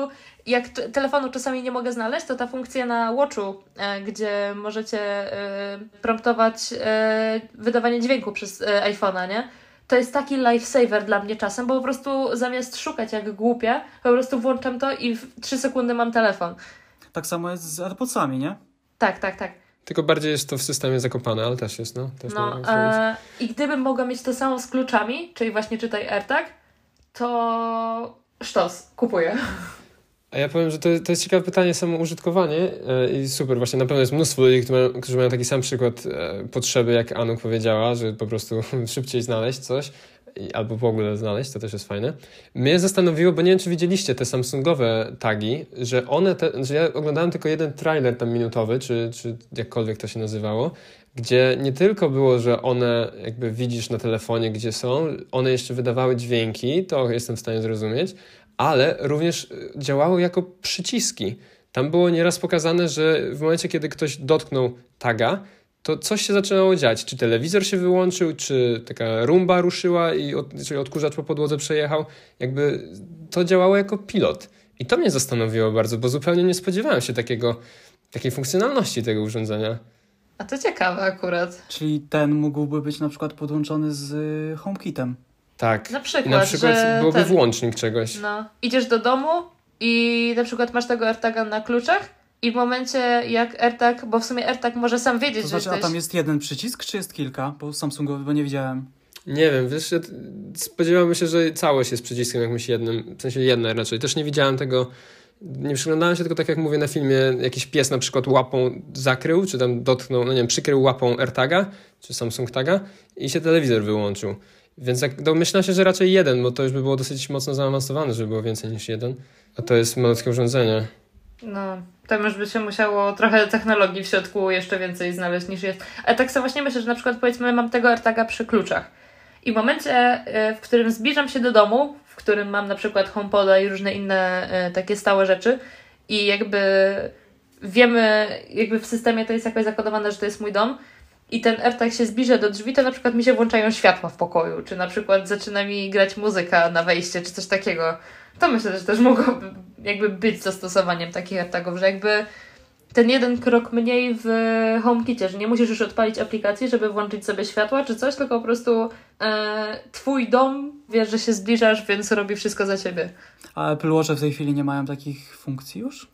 jak telefonu czasami nie mogę znaleźć, to ta funkcja na Watchu, e, gdzie możecie e, promptować e, wydawanie dźwięku przez e, iPhone'a, nie? To jest taki lifesaver dla mnie czasem, bo po prostu zamiast szukać jak głupie, po prostu włączam to i w 3 sekundy mam telefon.
Tak samo jest z AirPodsami, nie?
Tak, tak, tak.
Tylko bardziej jest to w systemie zakopane, ale też jest, no. Też
No, e, I gdybym mogła mieć to samo z kluczami, czyli właśnie czytaj AirTag, to sztos, kupuję.
A ja powiem, że to, to jest ciekawe pytanie, samo użytkowanie e, i super, właśnie na pewno jest mnóstwo ludzi, którzy mają, którzy mają taki sam przykład e, potrzeby, jak Anuk powiedziała, że po prostu szybciej znaleźć coś albo w ogóle znaleźć, to też jest fajne. Mnie zastanowiło, bo nie wiem, czy widzieliście te Samsungowe tagi, że one, te, że ja oglądałem tylko jeden trailer tam minutowy, czy, czy jakkolwiek to się nazywało, gdzie nie tylko było, że one jakby widzisz na telefonie, gdzie są, one jeszcze wydawały dźwięki, to jestem w stanie zrozumieć, ale również działały jako przyciski. Tam było nieraz pokazane, że w momencie, kiedy ktoś dotknął taga, to coś się zaczynało dziać. Czy telewizor się wyłączył, czy taka rumba ruszyła, i od, czyli odkurzacz po podłodze przejechał. Jakby to działało jako pilot. I to mnie zastanowiło bardzo, bo zupełnie nie spodziewałem się takiego, takiej funkcjonalności tego urządzenia.
A to ciekawe akurat.
Czyli ten mógłby być na przykład podłączony z y, HomeKitem.
Tak.
Na przykład,
I na przykład byłoby
ten-
włącznik czegoś.
No, idziesz do domu i na przykład masz tego AirTaga na kluczach i w momencie jak AirTag, bo w sumie AirTag może sam wiedzieć,
To
że
znaczy, a
jesteś...
tam jest jeden przycisk, czy jest kilka? Bo Samsungowy, bo nie widziałem.
Nie wiem, wiesz, ja spodziewałem się, że całość jest przyciskiem jakimś jednym, w sensie jedne raczej. Też nie widziałem tego, nie przyglądałem się tylko tak jak mówię na filmie, jakiś pies na przykład łapą zakrył, czy tam dotknął, no nie wiem, przykrył łapą AirTaga, czy Samsung Taga i się telewizor wyłączył. Więc jak domyślam się, że raczej jeden, bo to już by było dosyć mocno zaawansowane, żeby było więcej niż jeden. A to jest malutkie urządzenie.
No, tam już by się musiało trochę technologii w środku jeszcze więcej znaleźć niż jest. Ale tak sobie właśnie myślę, że na przykład powiedzmy mam tego AirTaga przy kluczach. I w momencie, y, w którym zbliżam się do domu, w którym mam na przykład HomePoda i różne inne y, takie stałe rzeczy i jakby wiemy, jakby w systemie to jest jakoś zakodowane, że to jest mój dom i ten AirTag się zbliża do drzwi, to na przykład mi się włączają światła w pokoju, czy na przykład zaczyna mi grać muzyka na wejście, czy coś takiego. To myślę, że też mogłoby jakby być zastosowaniem takich AirTagów, że jakby ten jeden krok mniej w HomeKicie, że nie musisz już odpalić aplikacji, żeby włączyć sobie światła czy coś, tylko po prostu e, twój dom wiesz, że się zbliżasz, więc robi wszystko za ciebie.
A Apple w tej chwili nie mają takich funkcji już?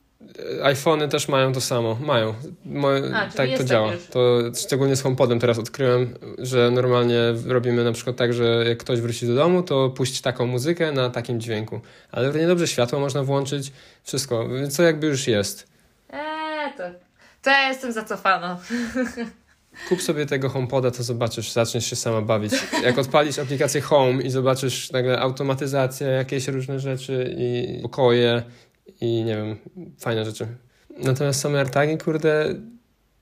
E, iPhony też mają to samo, mają. Moje,
A,
tak to
tak
działa.
już.
To szczególnie z HomePodem teraz odkryłem, że normalnie robimy na przykład tak, że jak ktoś wróci do domu, to puść taką muzykę na takim dźwięku. Ale równie dobrze światło można włączyć, wszystko, więc to jakby już jest.
Eee, to, to ja jestem zacofana.
Kup sobie tego HomePoda, to zobaczysz, zaczniesz się sama bawić. Jak odpalisz aplikację Home i zobaczysz nagle automatyzację, jakieś różne rzeczy i pokoje i nie wiem, fajne rzeczy. Natomiast same AirTagi, kurde,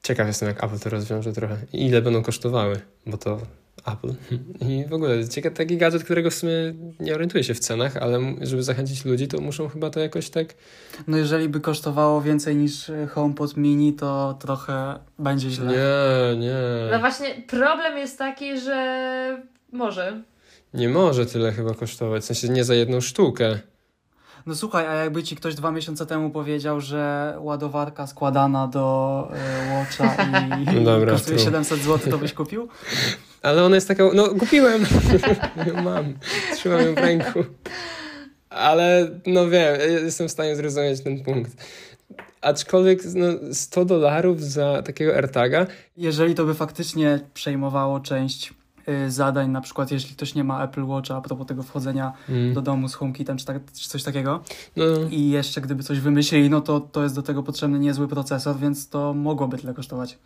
ciekaw jestem, jak Apple to rozwiąże trochę. I ile będą kosztowały, bo to Apple. I w ogóle ciekaw taki gadżet, którego w sumie nie orientuję się w cenach, ale żeby zachęcić ludzi, to muszą chyba to jakoś tak...
No jeżeli by kosztowało więcej niż y, HomePod mini, to trochę będzie źle.
Nie, nie.
No właśnie, problem jest taki, że może.
Nie może tyle chyba kosztować, w sensie nie za jedną sztukę.
No słuchaj, a jakby ci ktoś dwa miesiące temu powiedział, że ładowarka składana do y, Watcha i
dobra,
kosztuje
tu.
700 zł, to byś kupił?
Ale ona jest taka, no kupiłem, mam, trzymam ją w ręku. Ale no wiem, jestem w stanie zrozumieć ten punkt. Aczkolwiek no, 100 dolarów za takiego AirTaga,
Jeżeli to by faktycznie przejmowało część zadań, na przykład jeśli ktoś nie ma Apple Watcha, a propos tego wchodzenia
mm,
do domu z HomeKitem czy, tak, czy coś takiego.
No,
i jeszcze gdyby coś wymyślili, no to to jest do tego potrzebny niezły procesor, więc to mogłoby tyle kosztować.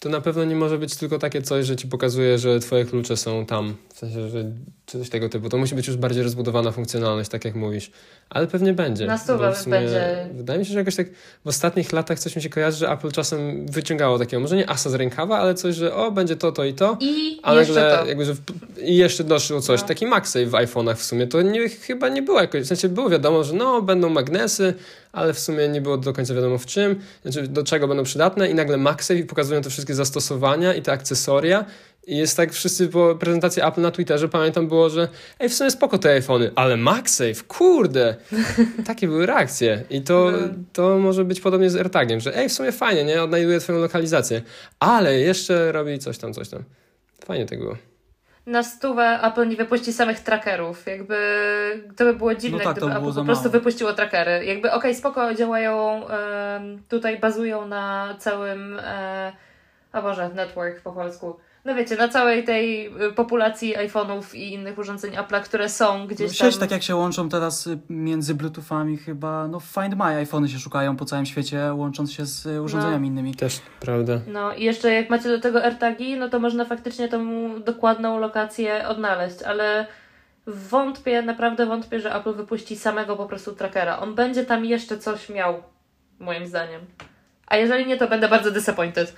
To na pewno nie może być tylko takie coś, że ci pokazuje, że twoje klucze są tam. W sensie, że coś tego typu. To musi być już bardziej rozbudowana funkcjonalność, tak jak mówisz. Ale pewnie będzie.
Na stówę będzie.
Wydaje mi się, że jakoś tak w ostatnich latach coś mi się kojarzy, że Apple czasem wyciągało takiego, może nie asa z rękawa, ale coś, że o, będzie to, to i to.
I a jeszcze nagle, to.
Jakby, że w, I jeszcze doszło coś. No. Taki MagSafe w iPhone'ach w sumie. To nie, chyba nie było jakoś, w sensie było wiadomo, że no, będą magnesy, ale w sumie nie było do końca wiadomo w czym, znaczy do czego będą przydatne i nagle MagSafe pokazują te wszystkie zastosowania i te akcesoria i jest tak, wszyscy po prezentacji Apple na Twitterze, pamiętam było, że ej, w sumie spoko te iPhony, ale MagSafe, kurde! Takie były reakcje. I to, no. to może być podobnie z AirTagiem, że ej, w sumie fajnie, nie? Odnajduje twoją lokalizację, ale jeszcze robi coś tam, coś tam. Fajnie tego było
na stówę Apple nie wypuści samych trackerów. Jakby to by było dziwne, no tak, gdyby Apple po prostu mało. wypuściło trackery. Jakby okej, okay, spoko, działają, tutaj bazują na całym, e, a Boże, network po polsku no wiecie, na całej tej y, populacji iPhone'ów i innych urządzeń Apple'a, które są gdzieś
tam... tak jak się łączą teraz y, między Bluetoothami chyba, no Find My iPhony się szukają po całym świecie, łącząc się z y, urządzeniami no. innymi.
Też, prawda.
No i jeszcze jak macie do tego AirTagi, no to można faktycznie tą dokładną lokację odnaleźć, ale wątpię, naprawdę wątpię, że Apple wypuści samego po prostu trackera. On będzie tam jeszcze coś miał, moim zdaniem. A jeżeli nie, to będę bardzo disappointed.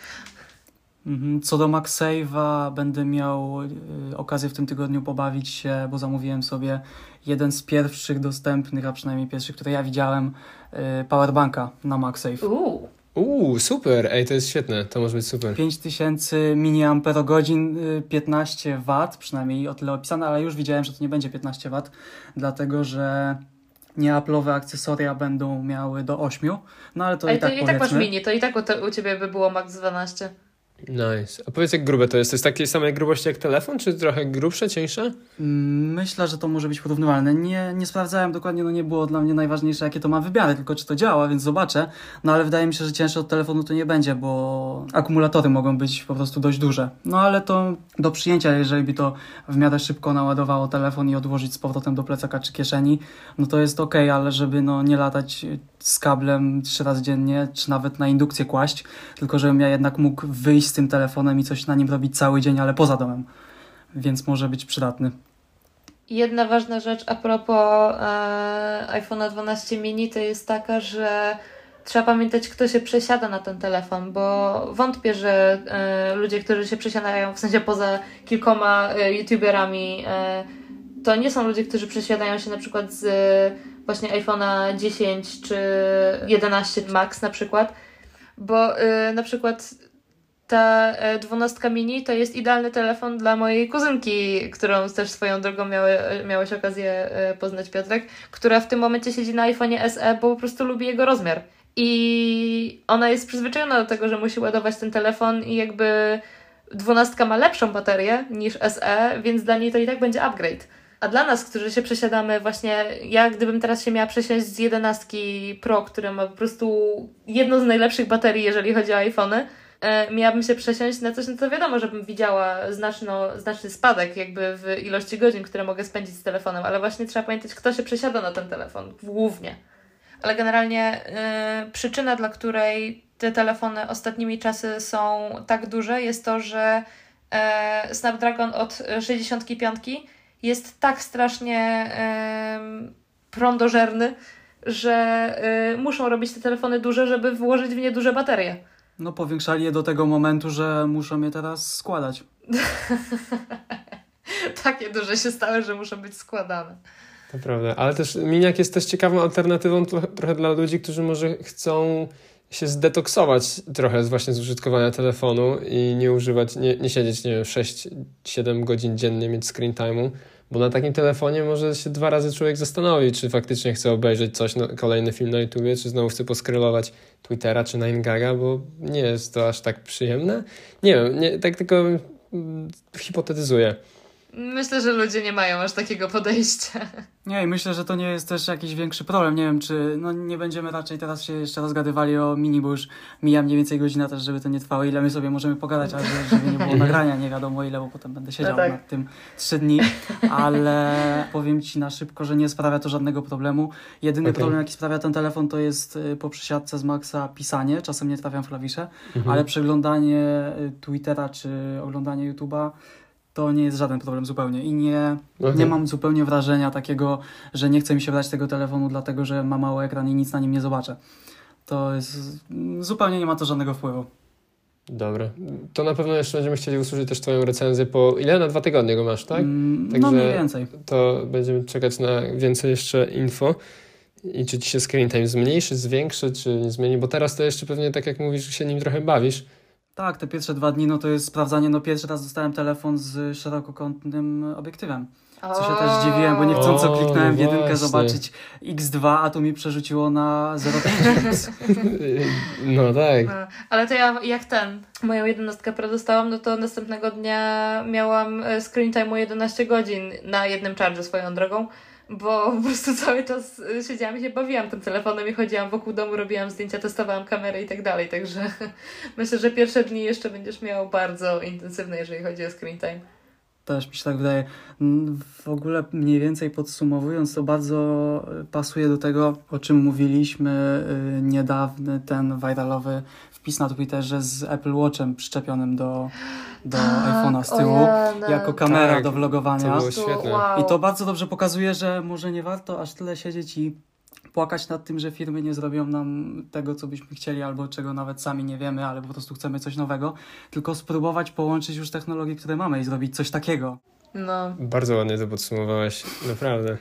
Mhm. Co do MagSave'a, będę miał y, okazję w tym tygodniu pobawić się, bo zamówiłem sobie jeden z pierwszych dostępnych, a przynajmniej pierwszych, które ja widziałem, y, powerbanka na MagSafe.
Uuu.
Uuu, super, ej, to jest świetne, to może być super.
5000 mAh, 15 W, przynajmniej o tyle opisane, ale już widziałem, że to nie będzie 15 W, dlatego że nieaplowe akcesoria będą miały do 8, no ale to Ej, i tak to i tak
masz mini, to i tak u, u Ciebie by było max 12.
Nice. A powiedz, jak grube to jest? To jest takiej samej grubości jak telefon, czy trochę grubsze, cieńsze?
Mm, myślę, że to może być porównywalne. Nie, nie sprawdzałem dokładnie, no nie było dla mnie najważniejsze, jakie to ma wymiary, tylko czy to działa, więc zobaczę. No ale wydaje mi się, że cięższe od telefonu to nie będzie, bo akumulatory mogą być po prostu dość duże. No ale to do przyjęcia, jeżeli by to w miarę szybko naładowało telefon i odłożyć z powrotem do plecaka czy kieszeni, no to jest ok, ale żeby no nie latać z kablem trzy razy dziennie, czy nawet na indukcję kłaść, tylko żebym ja jednak mógł wyjść z tym telefonem i coś na nim robić cały dzień, ale poza domem. Więc może być przydatny.
Jedna ważna rzecz a propos e, iPhone'a 12 mini to jest taka, że trzeba pamiętać, kto się przesiada na ten telefon, bo wątpię, że e, ludzie, którzy się przesiadają, w sensie poza kilkoma e, youtuberami, e, to nie są ludzie, którzy przesiadają się na przykład z właśnie iPhone'a 10 czy 11 Max na przykład, bo y, na przykład ta e, dwunastka mini to jest idealny telefon dla mojej kuzynki, którą też swoją drogą miały, miałeś okazję e, poznać Piotrek, która w tym momencie siedzi na iPhone'ie SE, bo po prostu lubi jego rozmiar. I ona jest przyzwyczajona do tego, że musi ładować ten telefon i jakby dwunastka ma lepszą baterię niż SE, więc dla niej to i tak będzie upgrade. A dla nas, którzy się przesiadamy właśnie, ja gdybym teraz się miała przesiąść z 11 Pro, które ma po prostu jedną z najlepszych baterii, jeżeli chodzi o iPhony, e, miałabym się przesiąść na coś, no to wiadomo, żebym widziała znaczno, znaczny spadek jakby w ilości godzin, które mogę spędzić z telefonem, ale właśnie trzeba pamiętać, kto się przesiada na ten telefon, głównie. Ale generalnie yy, przyczyna, dla której te telefony ostatnimi czasy są tak duże, jest to, że yy, Snapdragon od 65 jest tak strasznie prądożerny, że yy, muszą robić te telefony duże, żeby włożyć w nie duże baterie.
No powiększali je do tego momentu, że muszą je teraz składać.
Takie duże się stały, że muszą być składane.
To prawda, ale też miniak jest też ciekawą alternatywą trochę dla ludzi, którzy może chcą się zdetoksować trochę właśnie z użytkowania telefonu i nie używać, nie, nie siedzieć, nie wiem, 6-7 godzin dziennie mieć screen time'u, bo na takim telefonie może się dwa razy człowiek zastanowić, czy faktycznie chce obejrzeć coś, no, kolejny film na YouTubie, czy znowu chce poskrylować Twittera czy 9gaga, bo nie jest to aż tak przyjemne. Nie wiem, nie, tak tylko mm, hipotetyzuję.
Myślę, że ludzie nie mają aż takiego podejścia.
Nie, i myślę, że to nie jest też jakiś większy problem. Nie wiem, czy no nie będziemy raczej teraz się jeszcze rozgadywali o mini, bo już mija mniej więcej godzina też, żeby to nie trwało. Ile my sobie możemy pogadać, ale żeby nie było nagrania, nie wiadomo ile, bo potem będę siedział
No tak.
nad tym trzy dni. Ale powiem ci na szybko, że nie sprawia to żadnego problemu. Jedyny
Okej.
problem, jaki sprawia ten telefon, to jest y, po przysiadce z Maxa pisanie. Czasem nie trafiam w klawisze,
Mhm.
ale przeglądanie y, Twittera czy oglądanie YouTube'a to nie jest żaden problem zupełnie. I nie,
Okej.
nie mam zupełnie wrażenia takiego, że nie chce mi się brać tego telefonu, dlatego że ma mały ekran i nic na nim nie zobaczę. To jest. Zupełnie nie ma to żadnego wpływu.
Dobra. To na pewno jeszcze będziemy chcieli usłyszeć też twoją recenzję po... Ile? Na dwa tygodnie go masz, tak?
Mm, No
Także-
mniej więcej.
To będziemy czekać na więcej jeszcze info. I czy ci się screen time zmniejszy, zwiększy, czy nie zmieni? Bo teraz to jeszcze pewnie, tak jak mówisz, się nim trochę bawisz.
Tak, te pierwsze dwa dni no to jest sprawdzanie. No pierwszy raz dostałem telefon z szerokokątnym obiektywem. Co się też zdziwiłem, bo niechcąco
O,
kliknąłem w
no
jedynkę
właśnie.
zobaczyć X2, a tu mi przerzuciło na 0,5X.
No tak.
No, ale to ja jak ten, moją jedenastkę predostałam, no to następnego dnia miałam e, screen time 11 godzin na jednym charge swoją drogą, bo po prostu cały czas e, siedziałam i się bawiłam tym telefonem i chodziłam wokół domu, robiłam zdjęcia, testowałam kamerę i tak dalej, także myślę, że pierwsze dni jeszcze będziesz miał bardzo intensywne, jeżeli chodzi o screen time.
Też mi się tak wydaje. W ogóle mniej więcej podsumowując, to bardzo y, pasuje do tego, o czym mówiliśmy y, niedawny, ten viralowy wpis na Twitterze z Apple Watchem przyczepionym do, do iPhone'a z tyłu, jako kamera
Tak,
do vlogowania.
to było świetne.
Wow.
I to bardzo dobrze pokazuje, że może nie warto aż tyle siedzieć i płakać nad tym, że firmy nie zrobią nam tego, co byśmy chcieli, albo czego nawet sami nie wiemy, ale po prostu chcemy coś nowego, tylko spróbować połączyć już technologie, które mamy i zrobić coś takiego.
No.
Bardzo ładnie to podsumowałeś, naprawdę.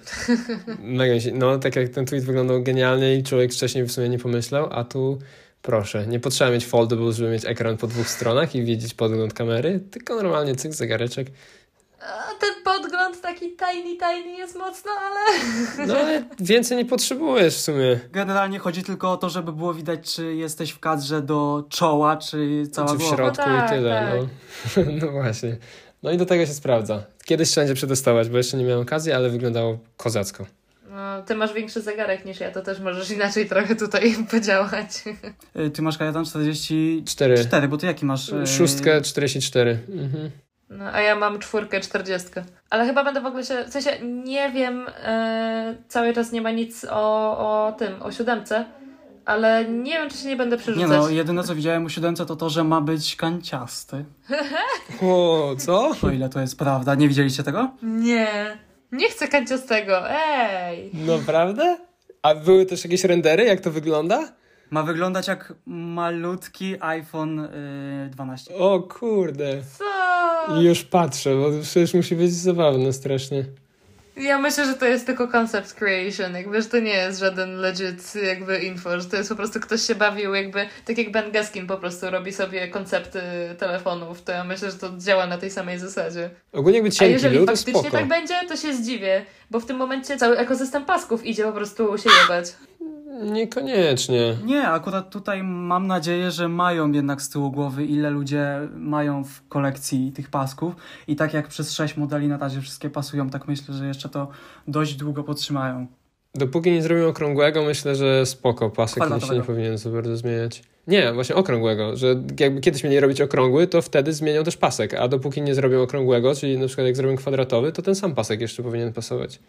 Mega się, no tak jak ten tweet wyglądał genialnie i człowiek wcześniej w sumie nie pomyślał, a tu proszę, nie potrzeba mieć foldable, żeby mieć ekran po dwóch stronach i widzieć podgląd kamery, tylko normalnie cyk, zegareczek.
A ten podgląd taki tiny, tiny jest mocno, ale...
No ale więcej nie potrzebujesz w sumie.
Generalnie chodzi tylko o to, żeby było widać, czy jesteś w kadrze do czoła, czy cała
Czy w środku
No tak,
i tyle, no. no właśnie. No i do tego się sprawdza. Kiedyś trzeba będzie przetestować, bo jeszcze nie miałem okazji, ale wyglądało kozacko.
No, ty masz większy zegarek niż ja, to też możesz inaczej trochę tutaj podziałać.
Y, Ty masz kajetan 44,
Cztery.
bo ty jaki masz? y,
Szóstkę 44. Mhm.
No, a ja mam czwórkę, czterdziestkę. Ale chyba będę w ogóle się, w sensie nie wiem, e, cały czas nie ma nic o, o tym, o siódemce, ale nie wiem, czy się nie będę
Nie
przerzucać.
no, jedyne co widziałem u siódemce to to, że ma być kanciasty.
O, co?
O ile to jest prawda. Nie widzieliście tego?
Nie, nie chcę kanciastego, ej!
Naprawdę? A były też jakieś rendery, jak to wygląda?
Ma wyglądać jak malutki iPhone y, 12.
O kurde.
Co?
Już patrzę, bo przecież musi być zabawne strasznie.
Ja myślę, że to jest tylko concept creation, jakby, że to nie jest żaden legit jakby info, że to jest po prostu ktoś się bawił jakby, tak jak Ben Gaskin po prostu robi sobie koncepty telefonów, to ja myślę, że to działa na tej samej zasadzie.
Ogólnie jakby
A
cienki
jeżeli
był, to
faktycznie tak będzie, to się zdziwię, bo w tym momencie cały ekosystem pasków idzie po prostu się jebać.
Niekoniecznie.
Nie, akurat tutaj mam nadzieję, że mają jednak z tyłu głowy, ile ludzie mają w kolekcji tych pasków. I tak jak przez sześć modeli na razie wszystkie pasują, tak myślę, że jeszcze to dość długo podtrzymają.
Dopóki nie zrobią okrągłego, myślę, że spoko. Pasek się nie powinien za bardzo zmieniać. Nie, właśnie okrągłego, że jakby kiedyś mieli robić okrągły, to wtedy zmienią też pasek, a dopóki nie zrobią okrągłego, czyli na przykład jak zrobią kwadratowy, to ten sam pasek jeszcze powinien pasować.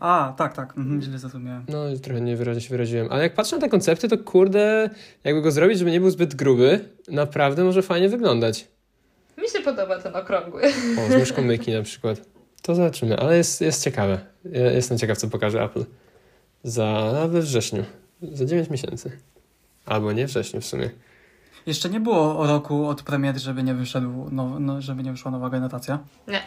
A, tak, tak, mhm, źle zrozumiałem.
No, trochę niewyraźnie się wyraziłem. Ale jak patrzę na te koncepty, to kurde, jakby go zrobić, żeby nie był zbyt gruby, naprawdę może fajnie wyglądać.
Mi się podoba ten okrągły.
O, z myszką myki na przykład. To zobaczymy, ale jest, jest ciekawe. Ja jestem ciekaw, co pokaże Apple. Za we wrześniu. Za 9 miesięcy. Albo nie wrześniu w sumie.
Jeszcze nie było roku od premiery, żeby nie wyszedł, no, no, żeby nie wyszła nowa generacja.
Nie.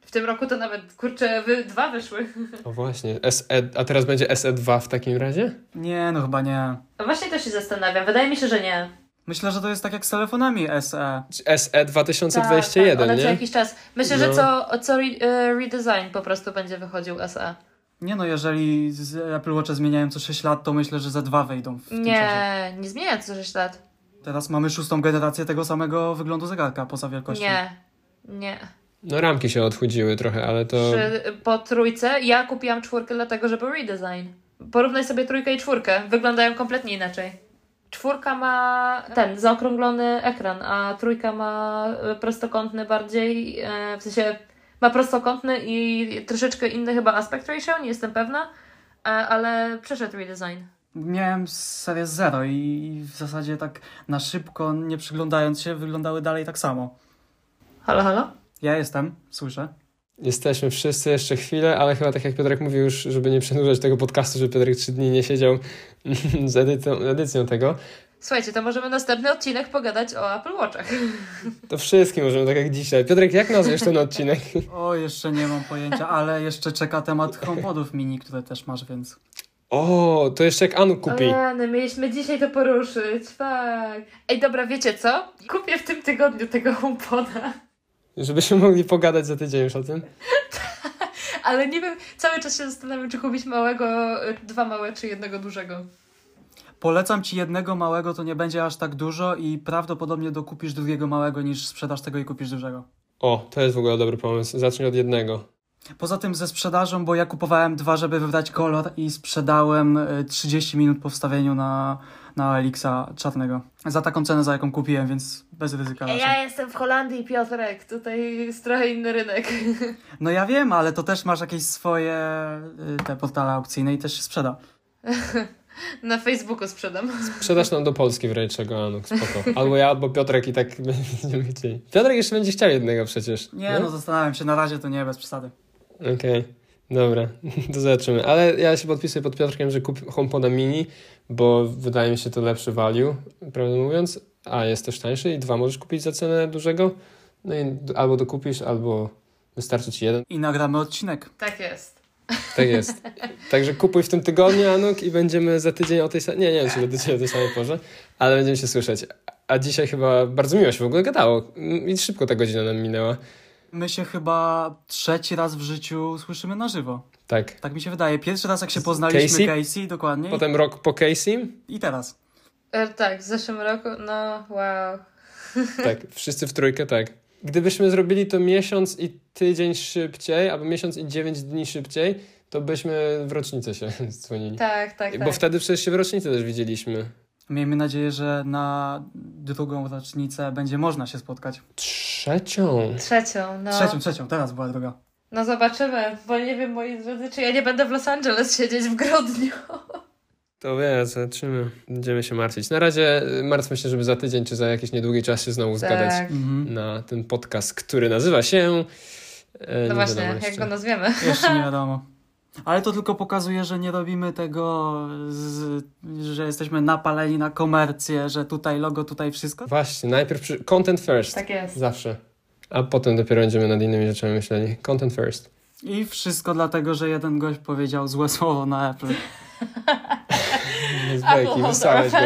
W tym roku to nawet, kurczę, wy, dwa wyszły.
O właśnie, SE, a teraz będzie SE2 w takim razie?
Nie, no chyba nie.
A właśnie też się zastanawiam, wydaje mi się, że nie.
Myślę, że to jest tak jak z telefonami SE.
SE
tak,
2021,
one co
nie?
jakiś czas. Myślę,
No.
że co, co re, e, redesign po prostu będzie wychodził SE.
Nie no, jeżeli z Apple Watche zmieniają co 6 lat, to myślę, że za dwa wejdą w tym czasie.
Nie, nie zmienia co 6 lat.
Teraz mamy szóstą generację tego samego wyglądu zegarka poza wielkością.
Nie, nie.
No ramki się odchudziły trochę, ale to...
Przy, po trójce ja kupiłam czwórkę dlatego, że był redesign. Porównaj sobie trójkę i czwórkę. Wyglądają kompletnie inaczej. Czwórka ma ten zaokrąglony ekran, a trójka ma prostokątny bardziej, e, w sensie ma prostokątny i troszeczkę inny chyba aspect ratio, nie jestem pewna, e, ale przeszedł redesign.
Miałem serię Zero i w zasadzie tak na szybko, nie przyglądając się, wyglądały dalej tak samo.
Halo, halo?
Ja jestem, słyszę.
Jesteśmy wszyscy jeszcze chwilę, ale chyba tak jak Piotrek mówił już, żeby nie przedłużać tego podcastu, żeby Piotrek trzy dni nie siedział z edycją, edycją tego,
Słuchajcie, to możemy następny odcinek pogadać o Apple Watchach.
to wszystkim możemy, tak jak dzisiaj. Piotrek, jak nazwiesz ten odcinek?
O, jeszcze nie mam pojęcia, ale jeszcze czeka temat HomePodów mini, które też masz, więc...
O, to jeszcze jak Anu kupi.
Rany, mieliśmy dzisiaj to poruszyć, fuck. Ej, dobra, wiecie co? Kupię w tym tygodniu tego HomePoda.
Żebyśmy mogli pogadać za tydzień już o tym.
Ale nie wiem, cały czas się zastanawiam, czy kupić małego, dwa małe, czy jednego dużego.
Polecam ci jednego małego, to nie będzie aż tak dużo i prawdopodobnie dokupisz drugiego małego niż sprzedasz tego i kupisz dużego.
O, to jest w ogóle dobry pomysł. Zacznij od jednego.
Poza tym ze sprzedażą, bo ja kupowałem dwa, żeby wybrać kolor i sprzedałem y, 30 minut po wstawieniu na, na Elixa czarnego. Za taką cenę, za jaką kupiłem, więc bez ryzyka raczej.
Ja jestem w Holandii, Piotrek. Tutaj jest trochę inny rynek.
No ja wiem, ale to też masz jakieś swoje y, te portale aukcyjne i też się sprzeda.
Na Facebooku sprzedam.
Sprzedasz nam do Polski w razie czego, Anu, spoko. Albo ja, albo Piotrek i tak będziemy chcieli. Piotrek jeszcze będzie chciał jednego przecież.
Nie, no zastanawiam się, na razie to nie, bez przesady.
Okej, dobra, to zobaczymy. Ale ja się podpisuję pod Piotrkiem, że kup HomePoda mini, bo wydaje mi się to lepszy value, prawdę mówiąc. A jest też tańszy i dwa możesz kupić za cenę dużego. No i albo dokupisz, albo wystarczy ci jeden.
I nagramy odcinek.
Tak jest.
Tak jest. Także kupuj w tym tygodniu, Anuk, i będziemy za tydzień o tej samej... Nie, nie wiem, czy za tydzień o tej samej porze, ale będziemy się słyszeć. A dzisiaj chyba bardzo miło się w ogóle gadało. I szybko ta godzina nam minęła.
My się chyba trzeci raz w życiu słyszymy na żywo.
Tak.
Tak mi się wydaje. Pierwszy raz jak się poznaliśmy,
Casey?
Casey, dokładnie.
Potem rok po Casey.
I teraz.
E, tak, w zeszłym roku, no wow.
Tak, wszyscy w trójkę, tak. Gdybyśmy zrobili to miesiąc i tydzień szybciej, albo miesiąc i dziewięć dni szybciej, to byśmy w rocznicę się dzwonili.
Tak, tak,
Bo
tak.
wtedy przecież się w rocznicę też widzieliśmy.
Miejmy nadzieję, że na drugą rocznicę będzie można się spotkać.
Trzecią.
Trzecią, no.
Trzecią, trzecią, teraz była druga.
No zobaczymy, bo nie wiem, moi drodzy, czy ja nie będę w Los Angeles siedzieć w grudniu.
To wie, zobaczymy. Będziemy się martwić. Na razie y, martwmy się, żeby za tydzień czy za jakiś niedługi czas się znowu zgadać
Tak.
Mhm.
na ten podcast, który nazywa się... e,
No
nie
właśnie, jak go nazwiemy.
Jeszcze nie wiadomo. Ale to tylko pokazuje, że nie robimy tego, z, że jesteśmy napaleni na komercję, że tutaj logo, tutaj wszystko.
Właśnie, najpierw przy... content first.
Tak jest.
Zawsze. A potem dopiero będziemy nad innymi rzeczami myśleli. Content first.
I wszystko dlatego, że jeden gość powiedział złe słowo na Apple.
Z bajki, wysłałeś go.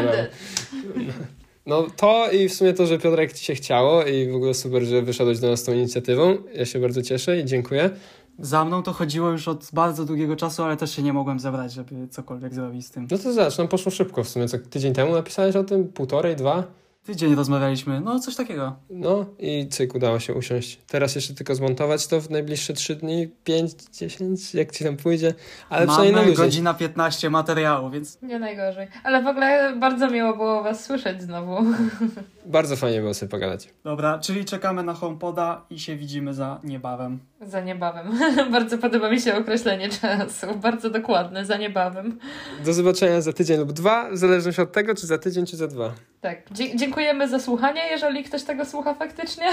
No to i w sumie to, że Piotrek ci się chciało i w ogóle super, że wyszedłeś do nas z tą inicjatywą. Ja się bardzo cieszę i dziękuję.
Za mną to chodziło już od bardzo długiego czasu, ale też się nie mogłem zebrać, żeby cokolwiek zrobić z tym.
No to zobacz, nam poszło szybko w sumie. Co tydzień temu napisałeś o tym? Półtorej, dwa?
Tydzień rozmawialiśmy, no coś takiego.
No i cyk, udało się usiąść. Teraz jeszcze tylko zmontować to w najbliższe trzy dni, pięć, dziesięć, jak ci tam pójdzie. Ale przynajmniej na
Mamy godzina 15 materiału, więc
Nie najgorzej. Ale w ogóle bardzo miło było Was słyszeć znowu.
Bardzo fajnie było sobie pogadać.
dobra, czyli czekamy na HomePoda i się widzimy za niebawem.
Za niebawem. bardzo podoba mi się określenie czasu. Bardzo dokładne, za niebawem.
Do zobaczenia za tydzień lub dwa, w zależności od tego, czy za tydzień, czy za dwa.
Tak. Dzie- dziękujemy za słuchanie, jeżeli ktoś tego słucha faktycznie.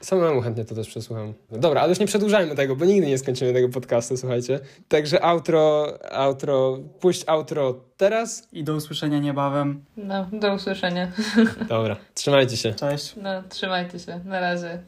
Samemu chętnie to też przesłucham. No dobra, ale już nie przedłużajmy tego, bo nigdy nie skończymy tego podcastu, słuchajcie. Także outro, outro, puść outro teraz.
I do usłyszenia niebawem.
No, do usłyszenia.
Dobra, trzymajcie się.
Cześć.
No, trzymajcie się. Na razie.